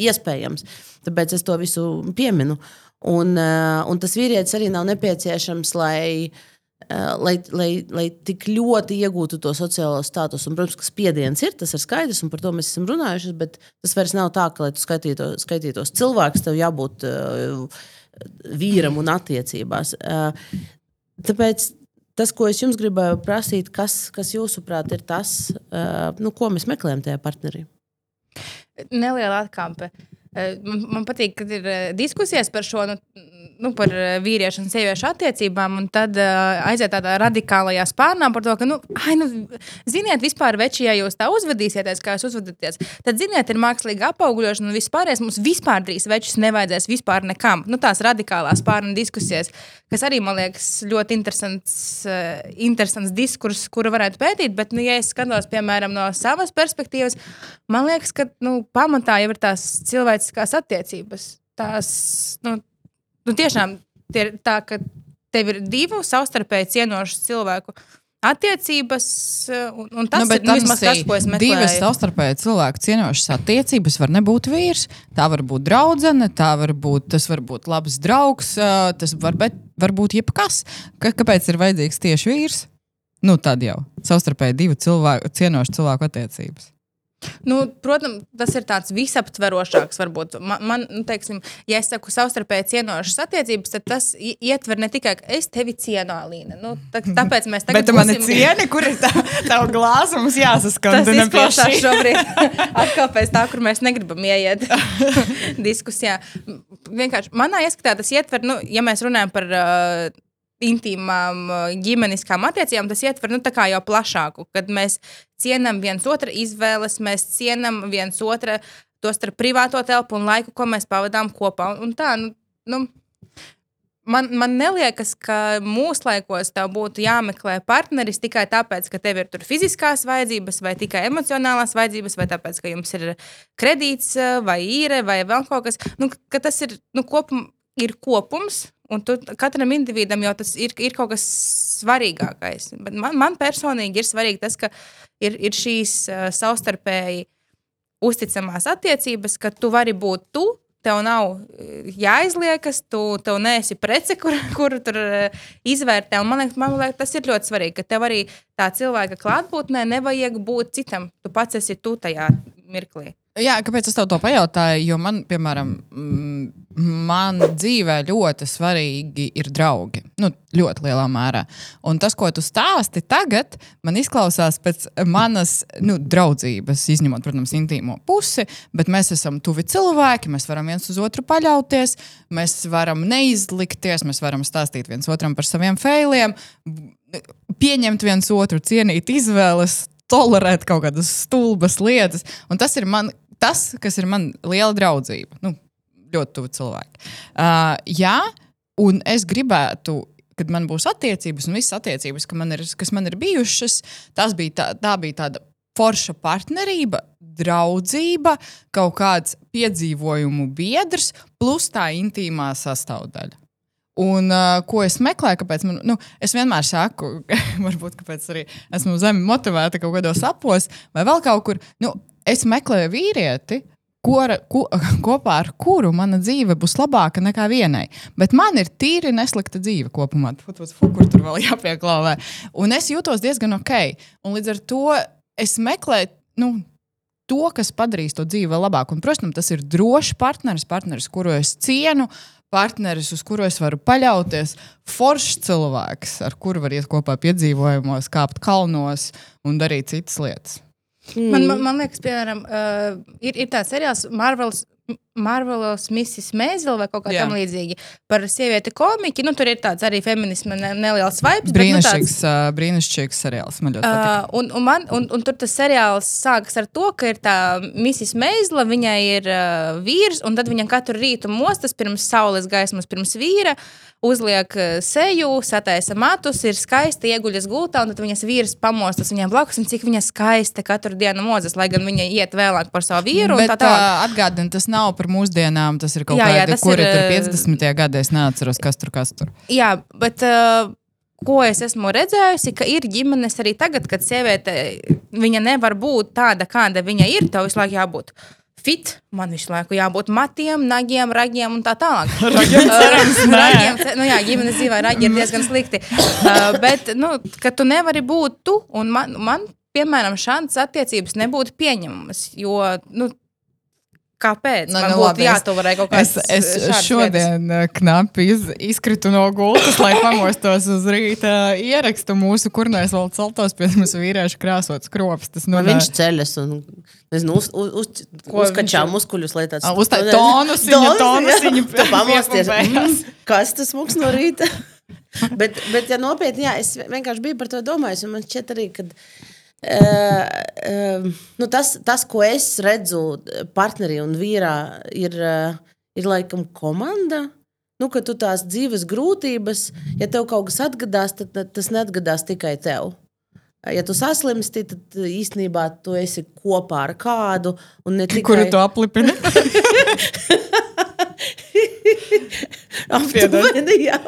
iespējams. Tāpēc es to visu pieminu. Un, eh, un tas vīrietis arī nav nepieciešams, lai, eh, lai, lai, lai tik ļoti iegūtu to sociālo statusu. Un, protams, ka spiediens ir, tas ir skaidrs, un par to mēs esam runājuši. Bet tas vairs nav tā, ka, lai tu skaitītos, skaitītos cilvēks, tev jābūt uh, vīram un attiecībās. Uh, tāpēc tas, ko es jums gribēju prasīt, kas, kas jūsuprāt ir tas, uh, nu, ko mēs meklējam tajā partnerī? Neliela atkāpe. Man, man patīk, ka ir diskusijas par šo. Nu, nu, par vīriešu un sieviešu attiecībām, un tad uh, aiziet tādā radikālajā spārnā par to, ka, nu, ai, nu ziniet, vispār veči, ja jūs tā uzvedīsieties, kā jūs uzvedaties, tad, ziniet, ir mākslīga apaugļošana un vispārējais mums vispār drīz večus nevajadzēs vispār nekam. Nu, tās radikālās spārna diskusijas, kas arī, man liekas, ļoti interesants, uh, interesants diskurss, kuru varētu pētīt, bet, nu, ja es skatos, piemēram, no savas perspektīvas, man liekas, ka, nu, pamatā jau ir tās cilvēciskās attiecības. Tās, nu, nu tiešām ir tā, ka tev ir divu savstarpēji cienošu cilvēku. Attiecības, un, un tas nu, ir nu, vismaz tas, ko es meklēju. Divas savstarpēji cilvēku cienošas attiecības var nebūt vīrs. Tā var būt draudzene, tā var būt, tas var būt labs draugs, tas var, bet, var būt jebkas. Ka, kāpēc ir vajadzīgs tieši vīrs? Nu, tad jau savstarpēji divu cilvēku, cienošu cilvēku attiecības. Nu, protams, tas ir tāds visaptverošāks. Varbūt. Man, man nu, teiksim, ja es saku savstarpēji cienošas attiecības, tad tas ietver ne tikai ka es tevi cienu, Alīna. Nu, tā, tāpēc mēs tagad Bet tu mani būsim- cieni, kur ir tā, tā glāze, mums Tas jāsaskandina pie izklausās šī. šobrīd atkal pēc tā, kur mēs negribam ieiet diskusijā. Vienkārši manā ieskatā tas ietver, nu, ja mēs runājam par uh, intīmām, ģimeniskām attiecībām, tas ietver nu, jau plašāku, kad mēs cienām viens otru izvēles, mēs cienām viens otru to starp privāto telpu un laiku, ko mēs pavadām kopā. Un, un tā, nu, nu, Man, man neliekas, ka laikos tev būtu jāmeklē partneris tikai tāpēc, ka tev ir fiziskās vajadzības, vai tikai emocionālās vajadzības, vai tāpēc, ka jums ir kredīts, vai īre, vai vēl kaut kas. Nu, tas ir, nu, kopum, ir kopums, un tu, katram individam jau tas ir, ir kaut kas svarīgākais. Bet man, man personīgi ir svarīgi tas, ka ir, ir šīs uh, savstarpēji uzticamās attiecības, ka tu vari būt tu. Tev nav eh, jāizliekas, tu tev neesi prece, kur, kur tur eh, izvērtē. Un Man liekas, man liekas, tas ir ļoti svarīgi, ka tev arī tā cilvēka klātbūtnē nevajag būt citam. Tu pats esi tu tajā mirklī. Jā, kāpēc es tev to pajautāju? Jo man, piemēram, man dzīvē ļoti svarīgi ir draugi. Nu, ļoti lielā mērā. Un tas, ko tu stāsti tagad, man izklausās pēc manas nu, draudzības, izņemot, protams, intīmo pusi, bet mēs esam tuvi cilvēki, mēs varam viens uz otru paļauties, mēs varam neizlikties, mēs varam stāstīt viens otram par saviem failiem, pieņemt viens otru, cienīt izvēles, tolerēt kaut kādas stulbas lietas. Un tas ir man, tas, kas ir man liela draudzība. Nu, ļoti tuvi cilvēki. Uh, jā, un es gribētu. Kad man būs attiecības, un visas attiecības, man ir, kas man ir bijušas, tas bija tā, tā bija tāda forša partnerība, draudzība, kaut kāds piedzīvojumu biedrs, plus tā intīmā sastāvdaļa. Un, uh, ko es meklēju, kāpēc man, nu, es vienmēr saku, varbūt tāpēc arī esmu zemi motivēta kaut kādos apos, vai vēl kaut kur. Nu, es meklēju vīrieti, kura, ko, kopā ar kuru mana dzīve būs labāka nekā vienai. Bet man ir tīri neslikta dzīve kopumā. Fu, fu, Kur tur vēl jāpieklāvē? Un es jūtos diezgan ok. Un līdz ar to es meklēju. Nu, To, kas padarīs to dzīvi vēl labāku. Un, protams, tas ir drošs partneris, partneris, kuru es cienu, partneris, uz kuru es varu paļauties, foršs cilvēks, ar kuru var iet kopā piedzīvojumos, kāpt kalnos un darīt citas lietas. Mm. Man, man, man liekas, piemēram, uh, ir, ir tāds seriāls Marvels. Marvelos Mrs. Mēzela vai kaut kā tamlīdzīga par sievieti komiķi. Nu, tur ir tāds arī feminisma ne, neliels vibes. bet, nu, Brīnišķīgs, tāds- brīnišķīgs seriāls. Man ļoti patīk. Uh, un, un, man, un, un tur tas seriāls sākas ar to, ka ir tā Mrs. Meizla, viņai ir uh, vīrs, un tad viņa katru rītu mostas pirms saules gaismas, pirms vīra, uzliek seju, sataisa matus, ir skaista, ieguļas gultā, un tad viņas vīrs pamostas viņai blakus, un cik viņa skaista katru dienu mozas, lai gan viņa iet vēlāk par savu vīru. Bet tā uh, atgādini, tas nav par mūsdienām. Tas ir kaut Jā, jā, kādi, tas kuri ir, tur uh, 50. gadā. Es neatceros, kas tur kas tur. Jā, bet uh, ko es esmu redzējusi, ka ir ģimenes arī tagad, kad sieviete viņa nevar būt tāda, kāda viņa ir. Tev visu laiku jābūt. Fit, man visu laiku jābūt matiem, nagiem, ragiem un tā tālāk. Ragiem cerams, nē. ragiem, nu jā, ģimenes dzīvē ragi ir diezgan slikti. Uh, bet, nu, ka tu nevari būt tu, un man, man piemēram, šādas attiecības nebūtu pieņemamas. Jo, nu, kāpēc? Nu, man nu, labi, es- jātolerē kaut Es, kādas es šādas lietas. šodien uh, knapi iz, izkritu no gultas, lai pamostos uz rīta ierakstu mūsu kurnēs vēl celtos pie mums vīriešu krāsots krops. Tas Man nu, viņš ceļas un nezinu, uz, uz, uz, uzkačā viņš- muskuļus, lai tāds Ā, uztai- tonusiņu, tonusiņu Tu pamosties. Mm, Kas tas mūks no rīta? bet, bet, ja nopietni, jā, es vienkārši biju par to domājis. un Man šķiet arī, ka uh, uh, nu tas, tas, ko es redzu partnerī un vīrā, ir, uh, ir laikam komanda. Nu, ka tu tās dzīves grūtības, ja tev kaut kas atgadās, tad, tad tas neatgadās tikai tev. Ja tu saslimsti, tad īstenībā tu esi kopā ar kādu. Tikai... Kuru tu aplipini? Aptuveni, jā.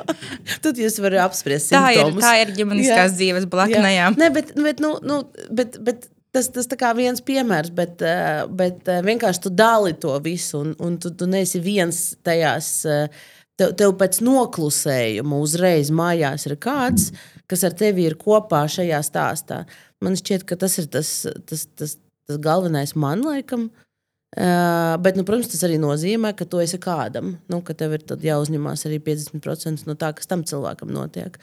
Tad jūs varat apspriest Tā ir, simptomus. tā ir ģimeniskās Jā. dzīves blaknējām. Nē, bet, bet, nu, nu, bet, bet tas, tas kā viens piemērs, bet, eh, bet eh, vienkārši tu dali to visu, un, un tu, tu neesi viens tajās. eh, Tev, tev pēc noklusējuma uzreiz mājās ir kāds, kas ar tevi ir kopā šajā stāstā. Man šķiet, ka tas ir tas, tas, tas, tas galvenais man laikam. Uh, bet, nu, protams, tas arī nozīmē, ka tu esi kādam, nu, ka tev ir jāuzņemās arī 50% no tā, kas tam cilvēkam notiek.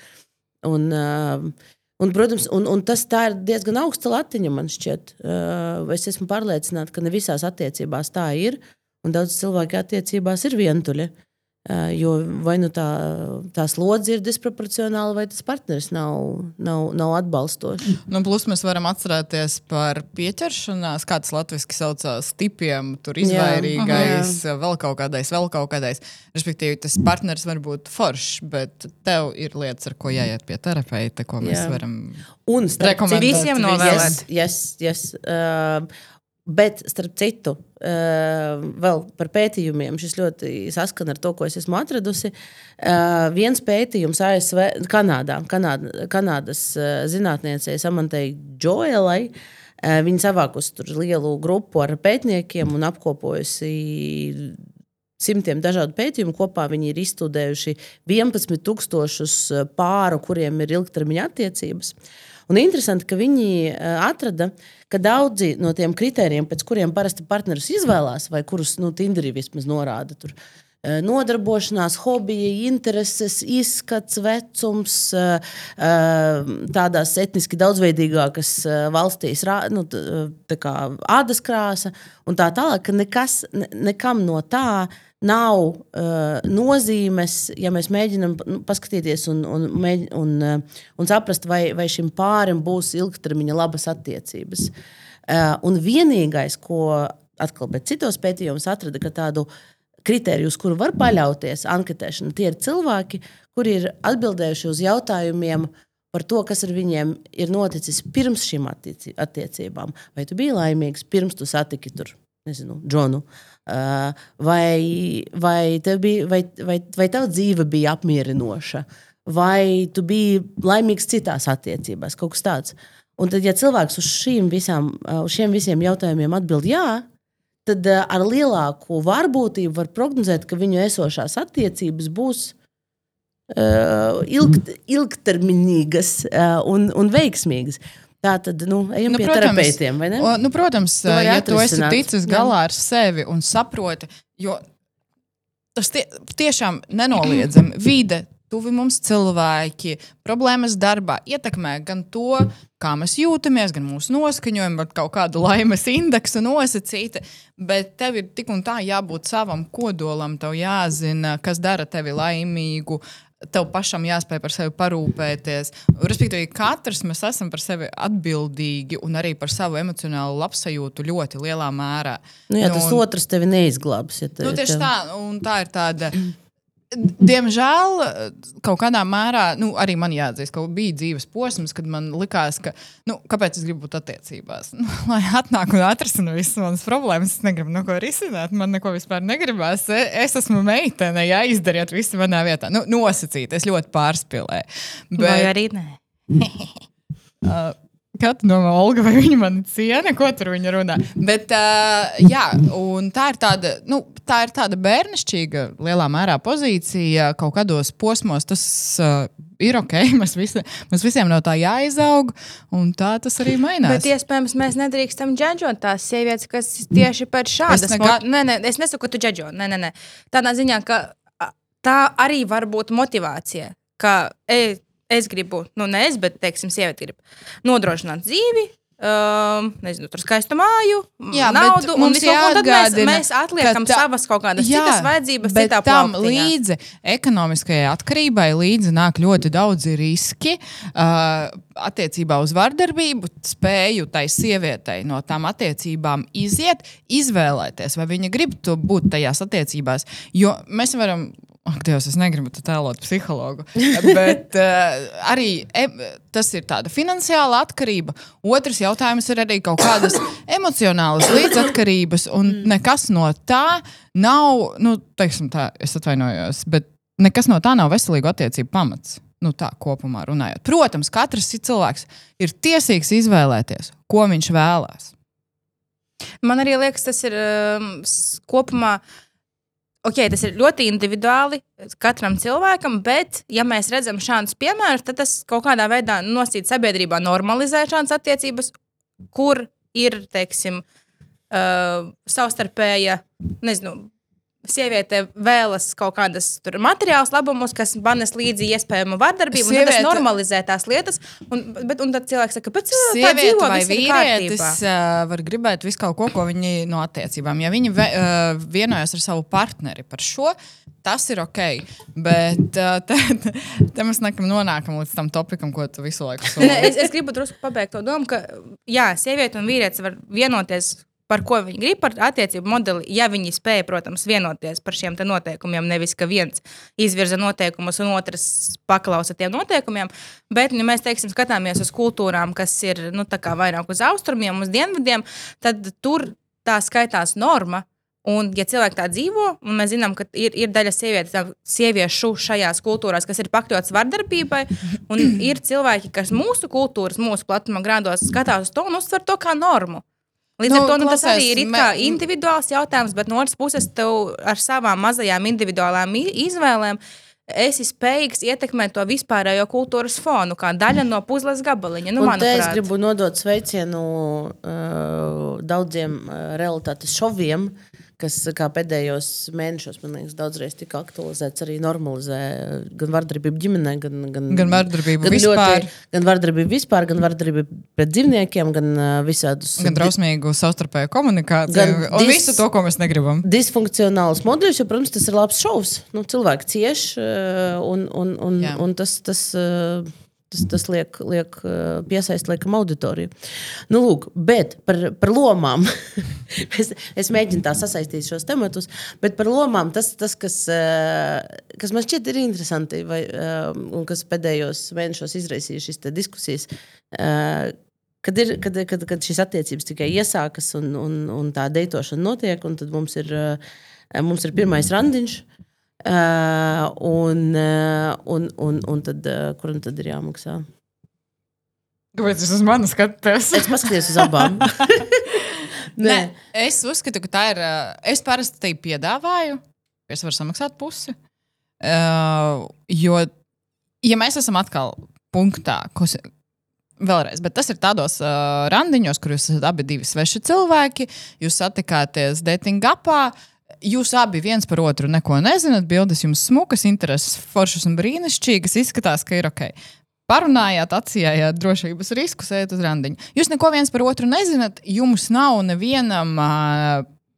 Un, uh, un, protams, un, un tas ir diezgan augsta latiņa, man šķiet. Uh, es esmu pārliecināta, ka ne visās attiecībās tā ir, un daudz cilvēku attiecībās ir vientuļi. Uh, Jo vai nu tā, tā slodze ir disproporcionāla, vai tas partneris nav, nav, nav atbalstošs. Nu, plus mēs varam atcerēties par pieķeršanās, kā tas latviešu saucās, tipiem, tur izvairīgais, jā. vēl kaut kādais, vēl kaut kādais. Respektīvi, tas partneris var būt foršs, bet tev ir lietas, ar ko jāiet pie terapeita, ko mēs jā. varam. Un starp visiem novēlēt. Yes, yes, yes. Uh, Bet, starp citu, uh, vēl par pētījumiem, šis ļoti saskan ar to, ko es esmu atradusi. Uh, viens pētījums ASV, Kanādā, Kanāda, Kanādas uh, zinātniecei Samantai Džoelai. Uh, viņa savākusi lielu grupu ar pētniekiem un apkopojusi simtiem dažādu pētījumu. Kopā viņi ir izstudējuši 11,000 pāru, kuriem ir ilgtermiņa attiecības. Un interesanti, ka viņi atrada, uh, ka daudzi no tiem kritērijiem, pēc kuriem parasti partneris izvēlās, vai kurus nu, Tinderī vismaz norāda, tur, eh, nodarbošanās, hobiji, intereses, izskats, vecums, eh, eh, tādās etniski daudzveidīgākas valstīs, nu, kā ādas krāsa un tā tālāk, ka nekas, nekam no tā nav uh, nozīmes, ja mēs mēģinām nu, paskatīties un, un, un, uh, un saprast, vai, vai šim pārim būs ilgtermiņa labas attiecības. Uh, un vienīgais, ko atkal, bet citos pētījumos atrada, ka tādu kritēriju, uz kuru var paļauties, anketēšana, tie ir cilvēki, kuri ir atbildējuši uz jautājumiem par to, kas ar viņiem ir noticis pirms šīm attiecībām. Vai tu biji laimīgs pirms tu satiki tur, nezinu, Džonu? Uh, Uh, vai, vai, bija, vai, vai, vai tava dzīve bija apmierinoša, vai tu biji laimīgs citās attiecībās, kaut kas tāds. Un tad, ja cilvēks uz, visām, uh, uz šiem visiem jautājumiem atbild jā, tad uh, ar lielāku varbūtību var prognozēt, ka viņu esošās attiecības būs uh, ilgt, ilgtermiņīgas uh, un, un veiksmīgas. Tā tad, nu, ejam nu, pie protams, terapeitiem, vai ne? O, nu, protams, tu ja atrisināt. tu esi ticis galā ar sevi un saproti, jo tas tie, tiešām nenoliedzami vide. Tuvi mums cilvēki, problēmas darbā ietekmē gan to, kā mēs jūtamies, gan mūsu noskaņojumu, gan kaut kādu laimes indeksu nosacīta. Bet tev ir tik un tā jābūt savam kodolam, tev jāzina, kas dara tevi laimīgu, tev pašam jāspēj par sevi parūpēties. Respektīvi, katrs mēs esam par sevi atbildīgi un arī par savu emocionālo labsajūtu ļoti lielā mērā. Nu, jā, tas un, otrs tevi neizglābs. Ja tev, nu, tieši tev... tā, un tā ir tāda. Diemžēl, kaut kādā mērā, nu, arī man jāatzīst, ka bija dzīves posms, kad man likās, ka, nu, kāpēc es gribu būt attiecībās? Nu, lai atnāk un atrisina visas manas problēmas, es negribu neko risināt, man neko vispār negribās. E, es esmu meitene, jā, izdariet visu manā vietā. Nu, nosacīt, es ļoti pārspīlēju. Bet... Vai arī nē? uh, Kā tu domā, Olga, vai viņa man ciena, ko tur viņa runā? Bet, uh, jā, tā ir tāda, nu, tā ir tāda bērnišķīga, lielā mērā pozīcija kaut kādos posmos. Tas uh, ir ok, mēs, visi, mēs visiem no tā jāizaug, un tā tas arī mainās. Bet, iespējams, mēs nedrīkstam džudžot tās sievietes, kas tieši par šādas es, nekā... nē, nē, es nesaku, ka tu džudžo. Nē, nē, nē. Tādā ziņā, ka tā arī var būt motivācija. Ka, ej, es gribu, nu, ne es, bet, teiksim, sieviete grib nodrošināt dzīvi. Um, nezinu, tur skaistu māju, jā, naudu, un visu, mēs, mēs atliekam tā, savas kaut kādas jā, citas vajadzības, bet tam plauktiņā. līdzi ekonomiskajai atkarībai līdzi nāk ļoti daudzi riski uh, attiecībā uz vardarbību, spēju tai sievietei no tām attiecībām iziet, izvēlēties, vai viņa grib būt tajās attiecībās. Jo mēs varam Ak, Dievs, es negribu tēlot psihologu. Bet uh, arī e, tas ir tāda finansiāla atkarība. Otrs jautājums ir arī kaut kādas emocionālas līdzatkarības, un mm. nekas no tā nav, nu, teiksim, tā, es atvainojos, bet nekas no tā nav veselīgu attiecību pamats. Nu, tā kopumā runājot. Protams, katrs cilvēks ir tiesīgs izvēlēties, ko viņš vēlās. Man arī liekas, tas ir um, kopumā. Uh, ok, tas ir ļoti individuāli katram cilvēkam, bet, ja mēs redzam šādus piemērus, tad tas kaut kādā veidā nosīt sabiedrībā normalizē šādas attiecības, kur ir, teiksim, uh, savstarpēja, nezinu, sieviete vēlas kaut kādas materiālus labumus, kas manas līdzi iespējamu vardarbību, sieviete... un tas normalizē tās lietas. Un, bet, un tad cilvēks saka, kāpēc tā dzīvo vai vīrietis var gribēt visu kaut ko, ko viņi no attiecībām. Ja viņi ve, uh, vienojas ar savu partneri par šo, tas ir ok. Bet uh, te, te mēs nekam nonākam līdz tam topikam, ko tu visu laiku saki. es, es gribu drusku pabeigt to domu, ka jā, sieviete un vīrietis var vienoties par ko viņi grib, par attiecību modeli, ja viņi spēja, protams, vienoties par šiem noteikumiem. Nevis, ka viens izvirza noteikumus un otrs paklausa tiem noteikumiem. Bet, ja mēs teiksim, skatāmies uz kultūrām, kas ir nu, vairāk uz austrumiem, uz dienvidiem, tad tur tā skaitās norma. Un, ja cilvēki tā dzīvo, un mēs zinām, ka ir, ir daļa sievietes, sieviešu šajās kultūrās, kas ir pakļautas vardarbībai, un ir cilvēki, kas mūsu kultūras, mūsu platuma grādos skatās uz to un uztver to kā normu. Līdz nu, ar to nu, tas arī ir me... individuāls jautājums, bet no otras puses, tev ar savām mazajām individuālām izvēlēm esi spējīgs ietekmēt to vispārējo kultūras fonu, kā daļa no puzles gabaliņa. Nu, es gribu nodot sveicienu uh, daudziem uh, realitātes šoviem, kas pēdējos mēnešos, man liekas, daudzreiz tika aktualizēts, arī normalizē gan vardarbību ģimenē, gan, gan, gan vardarbību gan vispār. Ļoti, gan vardarbību vispār, gan vardarbību pret dzīvniekiem, gan visādus. Gan drausmīgu savstarpēju komunikāciju, gan un dis, visu to, ko mēs negribam. Disfunkcionāls modelis, jo, protams, tas ir labs šovs. Nu, cilvēki cieš, un, un, un, Jā. un tas. tas uh, Tas, tas liek, liek piesaistīt liekam auditoriju. Nu, lūk, bet par, par lomām. es, es mēģinu tā sasaistīt šos tematus, bet par lomām tas, tas kas, kas man šķiet ir interesanti, vai, un kas pēdējos mēnešos izraisīja šīs diskusijas. Kad, ir, kad, kad, kad šīs attiecības tikai iesākas un, un, un tā deitošana notiek, un tad mums ir, mums ir pirmais randiņš. Uh, un, uh, un, un, un tad, uh, kuram tad ir jāmaksā? Kāpēc jūs uz mani skatāties? es paskatījos uz abām. Nē. Nē, es uzskatu, ka tā ir. Es parasti te piedāvāju, es varu samaksāt pusi. Uh, jo, ja mēs esam atkal punktā, kas, Vēlreiz, bet tas ir tādos uh, randiņos, kur jūs esat abi divi sveši cilvēki, jūs satikāties dating apā, Jūs abi viens par otru neko nezināt, bildes jums smukas, intereses, foršas un brīnišķīgas, izskatās, ka ir ok. Parunājāt, atsījāt drošības riskus, ejat uz randiņu. Jūs neko viens par otru nezināt, jums nav nevienam,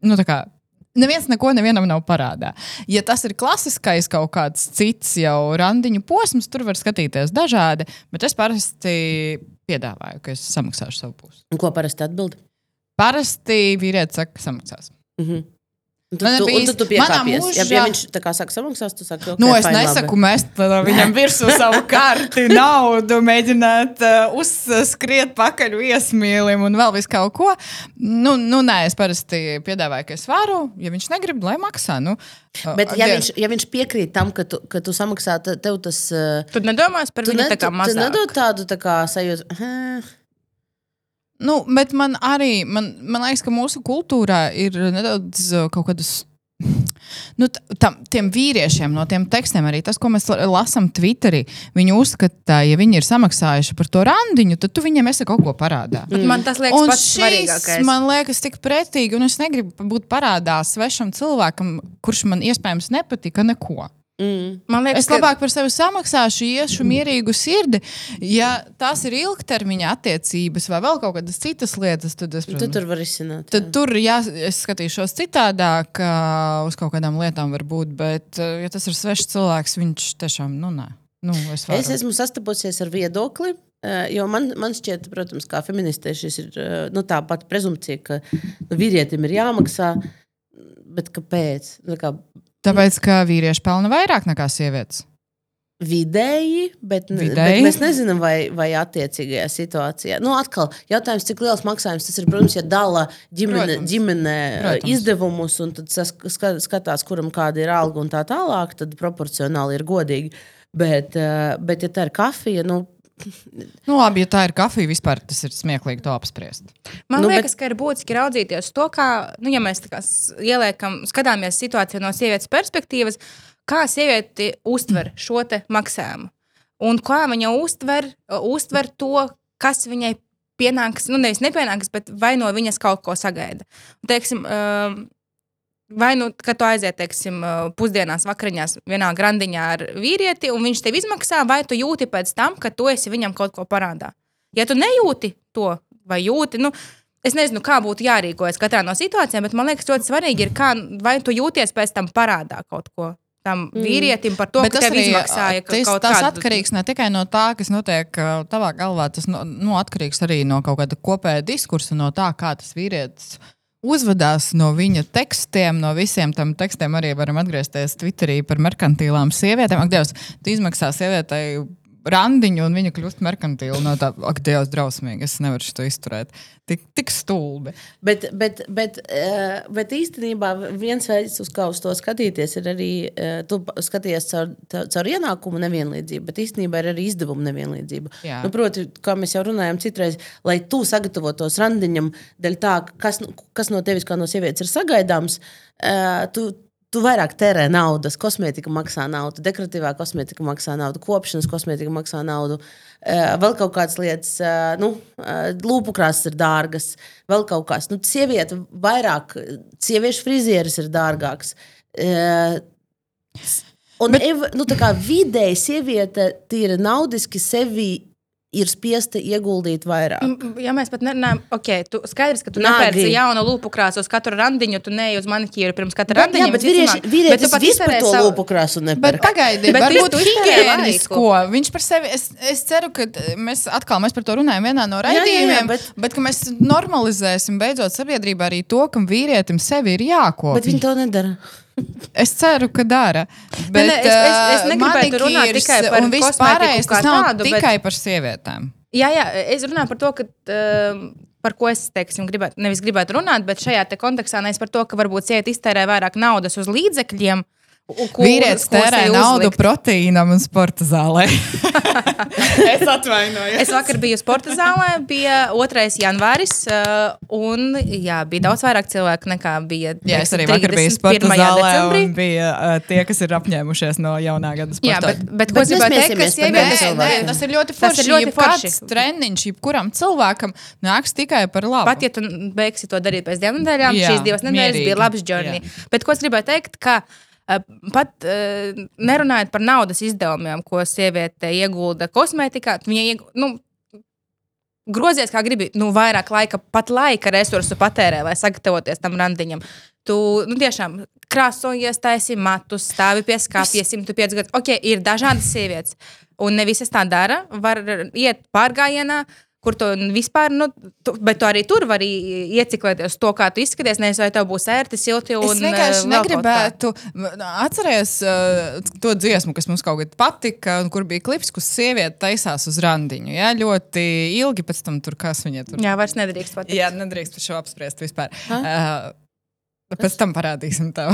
nu, tā kā Neviens neko nevienam nav parādā. Ja tas ir klasiskais kaut kāds cits jau randiņu posms, tur var skatīties dažādi, bet es parasti piedāvāju, ka es samaksāšu savu pusi. Un ko parasti atbild? Parasti vīrietis saka, ka samaksās. Mm -hmm. Tu, tu, bijis, tu, tu piekāpies. Ja, ja viņš tā kā saka, samaksās, tu saki, okay, nu, es nesaku, labi. mest viņam virsū savu karti, naudu, mēģināt uh, uzskriet pakaļ viesmīlim un vēl visu kaut ko. Nu, nu, nē, es parasti piedāvāju, ka es varu, ja viņš negrib, lai maksā. Nu, uh, Bet, ja viņš, ja viņš piekrīt tam, ka tu, ka tu samaksā, tev tas. Uh, Tad nedomās par viņu tā kā mazāk. Tu nedod tādu tā kā sajūtu. Nu, bet man arī, man, man liekas, ka mūsu kultūrā ir nedaudz uh, kaut kādas nu, tam, tiem vīriešiem no tiem tekstiem, arī tas, ko mēs lasām Twitterī, viņi uzskata, ja viņi ir samaksājuši par to randiņu, tad tu viņiem esi kaut ko parādā. Mm. Man tas liekas, un svarīgākais. Man liekas, tik pretīgi, un es negribu būt parādā svešam cilvēkam, kurš man iespējams nepatika neko. Mm. Man liekas, es labāk par sevi samaksāšu, iešu mierīgu sirdi. Ja tās ir ilgtermiņa attiecības vai vēl kaut kādas citas lietas, tad es protams, tu tur varu izsināt. Tad jā. tur jā, es skatīšos citādāk, uz kaut kādām lietām varbūt, bet ja tas ir svešs cilvēks, viņš tiešām, nu, nē. Nu, es, varu. es esmu sastapusies ar viedokli, Jo man, man šķiet, protams, kā feministē, šis ir nu, tā pati prezumpcija, ka nu, vīrietim ir jāmaksā. Bet kāpēc? Nu, kā, Tāpēc, ka vīrieši pelna vairāk nekā sievietes. Vidēji, bet, Vidēji. bet mēs nezinām, vai, vai attiecīgajā situācijā. Nu, atkal, jautājums, cik liels maksājums tas ir. Protams, ja dala ģimene, protams. ģimene protams. izdevumus un tad skatās, kuram kāda ir alga un tā tālāk, tad proporcionāli ir godīgi. Bet, bet ja tā ir kafija, nu, Nu, labi, ja tā ir kafija, vispār tas ir smieklīgi to apspriest. Man nu, liekas, bet... ka ir būtiski raudzīties to, kā, nu, ja mēs ieliekam, skatāmies situāciju no sievietes perspektīvas, kā sieviete uztver šo maksājumu. Un kā viņa uztver, uztver to, kas viņai pienāks, nu nevis nepienāks, bet vai no viņas kaut ko sagaida. Un, teiksim, um, Vai nu, kad tu aiziet, teiksim, pusdienās, vakariņās, vienā grandiņā ar vīrieti, un viņš tev izmaksā, vai tu jūti pēc tam, ka tu esi viņam kaut ko parādā. Ja tu nejūti to, vai jūti, nu, es nezinu, kā būtu jārīkojas katrā no situācijām, bet man liekas, ļoti svarīgi ir, kā, vai tu jūties pēc tam parādā kaut ko tam Mm. vīrietim par to, Bet ka tas tev arī izmaksāja tas, kaut tas kādu- atkarīgs ne tikai no tā, kas notiek tavā galvā, tas no, nu, atkarīgs arī no kaut kāda kopēja diskursa, no tā, kā tas vīrietis uzvedās no viņa tekstiem, no visiem tam tekstiem. Arī varam atgriezties Twitterī par merkantīlām sievietēm. Ak, Dievs, tu izmaksā sievietei randiņu, un viņa kļūst merkantīla. No tā, ak, Dievs, drausmīgi, es nevaru šo izturēt. Tik, tik stulbi. Bet, bet, bet, eh, bet īstenībā viens veids, uz kā uz to skatīties, ir arī eh, tu skaties caur, caur ienākumu nevienlīdzību, bet īstenībā ir arī izdevumu nevienlīdzība. Jā. Nu, proti, kā mēs jau runājām citreiz, lai tu sagatavotos randiņam, dēļ tā, kas, kas no tevis kā no sievietes ir sagaidāms, eh, tu, tu vairāk tērē naudas, kosmētika maksā naudu, dekoratīvā kosmētika maksā naudu, kopšanas kosmētika maksā naudu. eh, Vēl kaut kādas lietas, eh, nu, eh, lūpu krāsas ir dārgas, vēl kaut kas. Nu, sieviete vairāk, sieviešu frizieris ir dārgāks. Un Bet, nu, tā kā vidēji sieviete tīri naudiski sevi ir spiesta ieguldīt vairāk. Mm, Ja mēs pat nerunājam, ok, tu skaidrs, ka tu nepērci jaunu lūpu krāsu uz katru randiņu, tu neej uz manikīru pirms katra Bet, randiņa. jā, bet vīrieši, vīrietis vispār to savu... lūpu krāsu Bet nepērk. Bet varbūt tu iztērē higiēnisko. Viņš par sevi, es, es ceru, ka mēs atkal mēs par to runājam vienā no jā, jā, raidījumiem, bet- bet... bet ka mēs normalizēsim beidzot sabiedrībā arī to, ka vīrietim sevi ir jākopja. Bet viņi to nedara. Es ceru, ka dara. Bet, ne, es- es- es ā, negribētu runāt tikai par un viss kosmētiku pārējais, kā tas nav tādu, bet- tikai par sievietēm. Jā, jā, es runāju par to, ka. Um, Par ko es teiksim, gribētu, nevis gribētu runāt, bet šajā te kontekstā nevis par to, ka varbūt sieviete iztērē vairāk naudas uz līdzekļiem. u- kur- Vīrietis tērē naudu proteīnam un sporta zālē. es atvainojos. Es vakar biju sporta zālē, bija 2. janvāris, uh, un jā, bija daudz vairāk cilvēku nekā bija. Jā, es arī vakar biju sporta 31. zālē, decembrī. un bija uh, tie, kas ir apņēmušies no jaunā gada Jā, sporta. bet, bet ko Bet es gribēju teikt, ka sievietes Nē, nē, tas ir ļoti Tas forši. ir ļoti forši. treniņš, jebkuram cilvēkam nāks tikai par labu. Pat ja tu beigsi to darīt pēc divām nedēļām, šīs divas nedēļas bija labs journey. Bet ko es gribēju teikt, ka pat uh, nerunājot par naudas izdevumiem, ko sieviete iegulda kosmētikā, viņa iegulda. Nu, Grozies, kā gribi, nu, vairāk laika, pat laika resursu patērē, lai sagatavoties tam randiņam. Tu nu, tiešām krāsojies, taisi matus, stāvi pie skāpja, 105 gadus. Ok, ir dažādas sievietes, un ne visas tā dara. Var iet pārgājienā, kur tu vispār, nu, tu, bet tu arī tur vari ieciklēties to, kā tu izskaties. Nevis vai tev būs ērti, silti un Es vienkārši eh, negribētu. Atcerieties uh, to dziesmu, kas mums kaut kad patika, un kur bija klips, kur sieviete taisās uz randiņu. Jā, ļoti ilgi pēc tam tur kas viņa tur. Jā, vairs nedrīkst pat. Jā, nedrīkst par šo apspriest vispār. Uh, pēc tam parādīsim tev.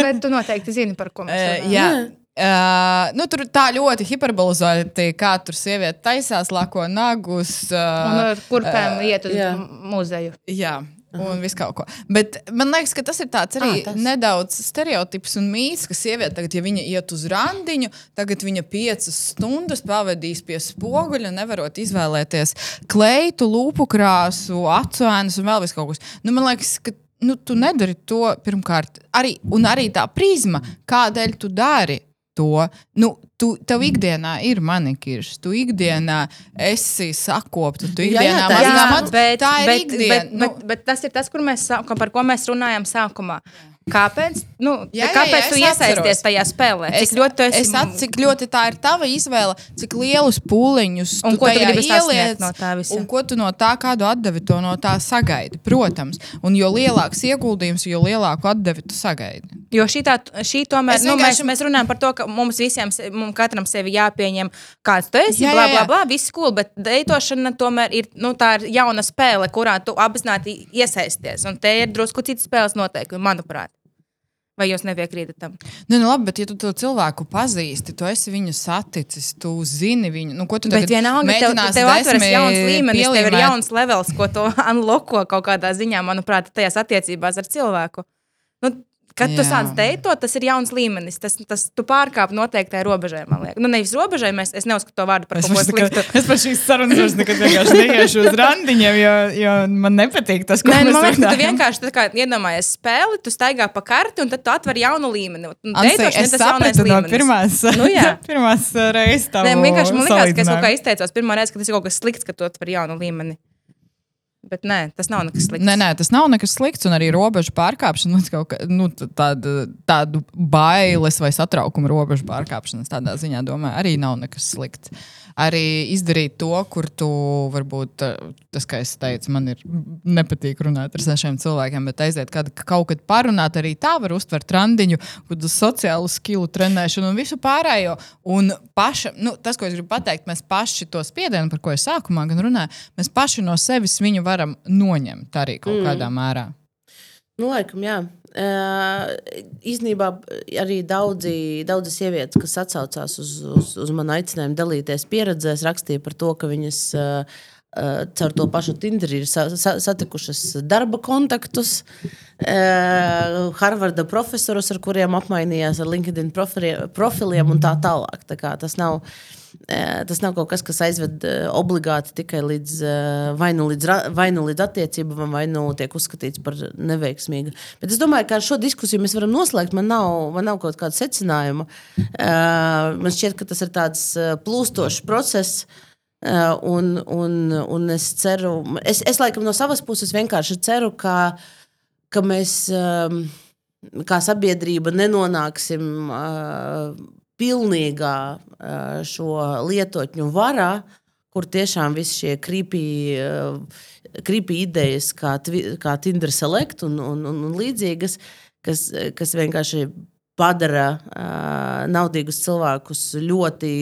bet tu noteikti zini, par ko mēs Uh, runājam. jā. Uh, nu, tur tā ļoti hiperbolizēti, kā tur sieviete taisās, lako nagus. Un Uh, ar kurpēm iet uz jā. muzeju. Jā. Un viss kaut ko. Bet man liekas, ka tas ir tāds arī Ah, tas. nedaudz stereotips un mīts, ka sieviete, tagad, ja viņa iet uz randiņu, tagad viņa piecas stundas pavadīs pie spoguļa, nevarot izvēlēties kleitu, lūpu krāsu, acu ēnas un vēl vis kaut kas. Nu, man liekas, ka nu, tu nedari to pirmkārt. Arī, un arī tā prizma, kādēļ tu dari to. Nu, tu, tev ikdienā ir manikīrs, tu ikdienā esi sakopta, tu Jā, jā, ikdienā tā Jā, bet, tā ir bet, ikdiena. bet, nu, bet, bet tas ir tas, kur mēs, par ko mēs runājam sākumā. Kāpēc, nu, Jā, jā, kāpēc jā, tu es iesaisties atceros. tajā spēlē? Cik Es, ļoti esi es at, cik ļoti tā ir tava izvēle, cik lielus pūliņus Un ko tu gribi ieliec, no tā visa? Un ko tu no tā, kādu atdevi to no tā sagaidi? Protams, un jo lielāks ieguldījums, jo lielāku atdevi tu sagaidi. Jo šī, tā, šī tomēr, Es nu, mēs, vienkārši- mēs runājam par to, ka mums visiem, mums katram sevi jāpieņem, kāds tu esi, Jā, bla, jā, bla, jā. bla, viss cool, bet deitošana tomēr ir, nu, tā ir jauna spēle, kurā tu apzināti iesaisties, un te ir drusku citas spēles noteikumi, manuprāt. Vai jūs nepiekrītat tam? Nu, nu, labi, bet ja tu to cilvēku pazīsti, tu esi viņu saticis, tu zini viņu. Nu, ko tu Bet tagad vienalga, tev, tev atveras jauns līmenis, tev ir pielīmēt? jauns levels, ko tu unloko kaut kādā ziņā, manuprāt, tajās attiecībās ar cilvēku. Nu, Kad tu Jā. sāc deitot, tas ir jauns līmenis. Tas, tas tu pārkāp noteiktai robežai, man liekas. Nu, nevis robežai, mēs, es neuzskatu to vārdu par Es ko vairs nekad- sliktu. es par šīs sarunas vairs nekad vienkārši neiešu uz randiņiem, jo, jo man nepatīk tas, ko Nē, mēs man liekas, ka tu vienkārši kā iedomājies spēli, tu staigā pa karti un tad tu atver jaunu līmeni. Un ir es sapratu no pirmās, Nu, pirmās uh, reizes tā. Nē, vienkārši man liekas, ka es kaut kā izteicos pirmā reize, ka tas ir kaut kas slikts, ka tu atver jaunu līmeni. Bet nē, tas nav nekas slikts. Nē, nē, tas nav nekas slikts. Un arī robežu pārkāpšana, nu, kā- nu, tāda, tādu bailes vai satraukumu robežu pārkāpšanas tādā ziņā, domāju, arī nav nekas slikts. Arī izdarīt to, kur tu varbūt, eh, tas, kā es teicu, man ir nepatīk runāt ar sešiem cilvēkiem, bet aiziet kad, kaut kad parunāt, arī tā var uztvert randiņu, kādu sociālu skilu trenēšanu un visu pārējo. Un paša, nu, tas, ko es gribu pateikt, mēs paši to spiedienu, par ko es sākumā gan runāju, mēs paši no sevis viņu varam noņemt arī kaut mm. kādā mērā. Nu, laikam, jā. Uh, īsnībā arī daudzi, daudzi sievietes, kas atsaucās uz, uz, uz manu aicinājumu dalīties pieredzēs, rakstīja par to, ka viņas uh, uh, caur to pašu Tinderī ir sa sa satikušas darba kontaktus, uh, Harvarda profesorus, ar kuriem apmainījās ar LinkedIn profili- profiliem un tā tālāk. Tā kā tas nav. Eh, Tas nav kaut kas, kas aizved obligāti tikai līdz, vai nu līdz, vai nu līdz attiecībām, vai nu tiek uzskatīts par neveiksmīgu. Bet es domāju, ka ar šo diskusiju mēs varam noslēgt. Man nav, man nav kaut kāda secinājuma. Man šķiet, ka tas ir tāds plūstošs process. Un, un, un es ceru, es, es laikam no savas puses vienkārši ceru, ka, ka mēs kā sabiedrība nenonāksim pilnīgā šo lietotņu varā, kur tiešām visi šie krīpī idejas, kā, kā Tinder Select un, un, un, un līdzīgas, kas, kas vienkārši padara uh, naudīgus cilvēkus ļoti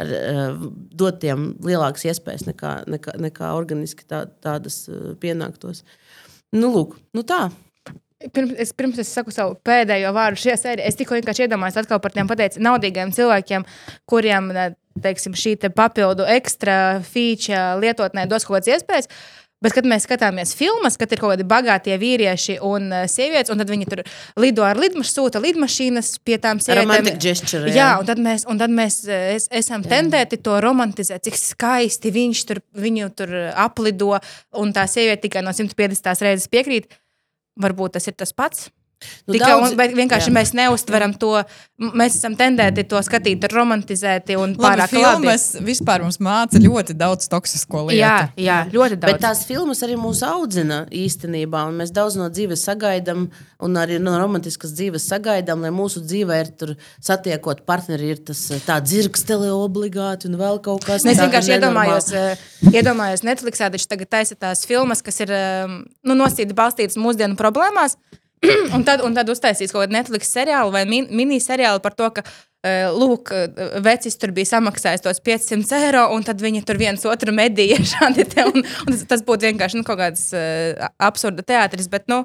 ar, uh, dot tiem lielākas iespējas nekā, nekā, nekā organiski tā, tādas pienāktos. Nu, lūk, nu tā. Pirms es, pirms es saku savu pēdējo vārdu šajā sērijā, es tikko vienkārši iedomājos atkal par tiem pateicu, naudīgiem cilvēkiem, kuriem teiksim, šī te papildu ekstra feature lietotnē dos kaut kādas iespējas. Bet, kad mēs skatāmies filmas, kad ir kaut kādi bagātie vīrieši un uh, sievietes, un tad viņi tur lido ar lidmašīnu, sūta lidmašīnas pie tām sievietēm. gesture. Jā, un tad mēs, un tad mēs eh, es, esam tendēti to romantizēt, cik skaisti viņš tur, viņu tur aplido, un tā sieviete tikai no 150 reizes piekrīt. Varbūt tas ir tas pats. Nu, tikai, daudz- un, vienkārši jā. mēs neustveram to. Mēs esam tendēti to skatīt, romantizēti un pārāk labi. filmas vispār mums māca ļoti daudz toksisko lietu. Jā, jā, ļoti daudz. Bet tās filmas arī mūs audzina īstenībā. un Mēs daudz no dzīves sagaidām, un arī no romantiskas dzīves sagaidām, lai mūsu dzīvē ir tur satiekot partneri, ir tas eh, tā dzirkstele obligāti un vēl kaut kas Nu, Es tāda vienkārši iedomājos, eh, iedomājos Netflixā, taču tagad taisa tās filmas, kas ir eh, nu, nosīti balstītas mūsdienu problēmās. un, tad, un tad uztaisīs kaut kādu Netflix seriālu vai min, miniseriālu par to, ka eh, lūk, eh, vecis tur bija samaksājis tos 500 eiro, un tad viņi tur viens otru medīja šādi. Te, un, un tas, tas būtu vienkārši nu, kaut kāds uh, absurda teātris, bet nu,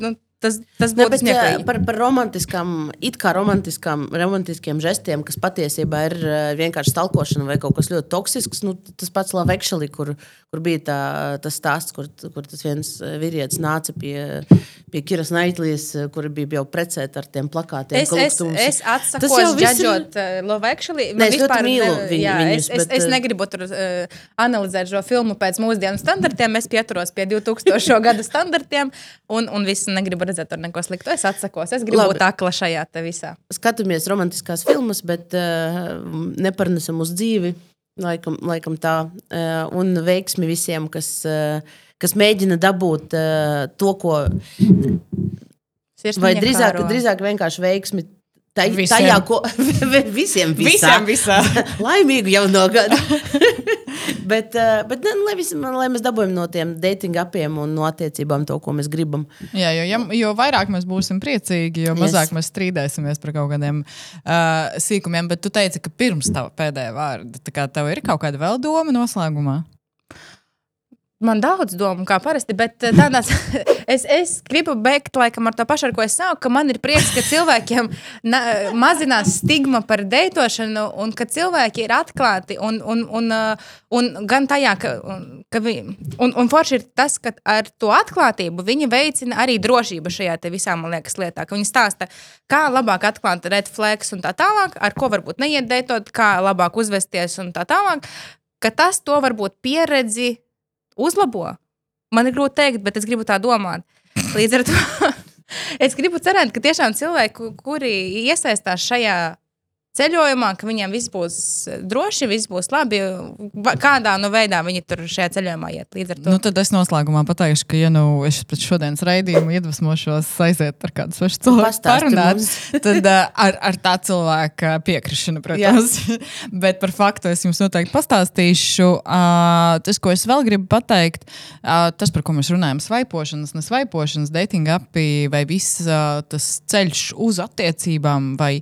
nu, tas, tas Ne, būtu bet, eh, smieklīgi. par, par romantiskām, it kā romantiskām, romantiskiem žestiem, kas patiesībā ir vienkārši stalkošana vai kaut kas ļoti toksisks. Nu, tas pats Actually, kur, kur bija tā, tas stāsts, kur, kur tas viens vīrietis nāca pie, pie Kiras Naitlīs, eh, kur bija jau precēta ar tiem plakātiem. Es, es, es Tas jau atsakos viss ir- uh, Love Actually. Man es ļoti mīlu ne- viņu- jā, viņus, es, es, bet, es eh, negribu tur uh, analizēt šo filmu pēc mūsdienu standartiem. Es pieturos pie 2000. gada standartiem un, un visu negribu redzēt tur neko sliktu. Es atsakos. Es gribu Labi. būt akla šajā te visā. skatāmies romantiskās filmas, bet uh, neparnesam uz dzīvi. Laikam, laikam tā. Uh, un veiksmi visiem, kas, uh, kas mēģina dabūt uh, to, ko. Sirsniņa Vai drīzāk, kāro. drīzāk vienkārši veiksmi tai, Visiem. tajā, ko visiem visā. Visiem visā. Laimīgu jauno gadu. bet, uh, bet ne, lai, visi, lai mēs dabūjam no tiem dating apiem un no attiecībām to, ko mēs gribam. Jā, jo, ja, jo vairāk mēs būsim priecīgi, jo Yes. mazāk mēs strīdēsimies par kaut kādiem uh, sīkumiem. Bet tu teici, ka pirms tava pēdējā vārda, tā kā tev ir kaut kāda vēl doma noslēgumā. Man daudz domu, kā parasti, bet eh, tādās, es, es gribu beigt laikam ar to pašu, ar ko es sāku, ka man ir prieks, ka cilvēkiem na, mazinās stigma par deitošanu un ka cilvēki ir atklāti un, un, un, uh, un gan tajā, ka, ka vi, un, un forši ir tas, ka ar to atklātību viņi veicina arī drošību šajā visā, man liekas, lietā, viņi stāsta, kā labāk atklāt red flags un tā tālāk, ar ko varbūt neiet deitot, kā labāk uzvesties un tā tālāk, ka tas to varbūt pieredzi uzlabo. Man ir grūti pateikt, bet es gribu tā domāt. Līdz ar to es gribu cerēt, ka tiešām cilvēki, kuri iesaistās šajā ceļojumā, ka viņiem viss būs eh, droši, viss būs labi. Kādā nu veidā viņi tur šajā ceļojumā iet līdz ar to? Nu, tad es noslēgumā pateikšu, ka, ja nu es pēc šodienas raidījuma iedvesmošos aiziet ar kādu svešu cilvēku parunāt, tad uh, ar, ar tā cilvēka piekrišanu, protams. Bet par faktu es jums noteikti pastāstīšu. Uh, tas, ko es vēl gribu pateikt, uh, tas, par ko mēs runājam, svaipošanas, nesvaipošanas, dating api vai viss uh, tas ceļš uz attiecībām vai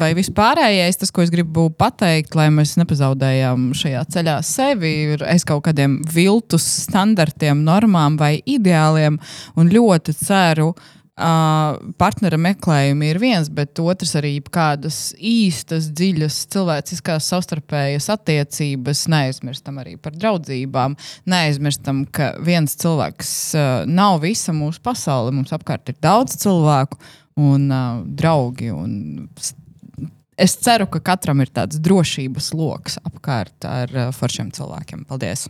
vai vispārējais, tas, ko es gribu pateikt, lai mēs nepazaudējam šajā ceļā sevi, ir aiz kaut kādiem viltus standartiem, normām vai ideāliem. Un ļoti ceru, Uh, partnera meklējumi ir viens, bet otrs arī kādas īstas, dziļas, cilvēciskās savstarpējas attiecības. Neaizmirstam arī par draudzībām. Neaizmirstam, ka viens cilvēks uh, nav visa mūsu pasaule. Mums apkārt ir daudz cilvēku un uh, draugi un es ceru, ka katram ir tāds drošības lokus apkārt ar uh, foršiem cilvēkiem. Paldies!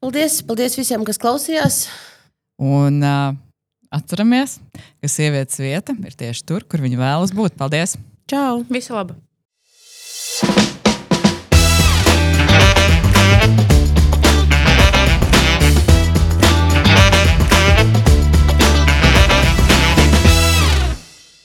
Paldies, paldies visiem, kas klausījās! Un uh, atceramies, ka sievietes vieta ir tieši tur, kur viņa vēlas būt. Paldies! Čau! Visu labu!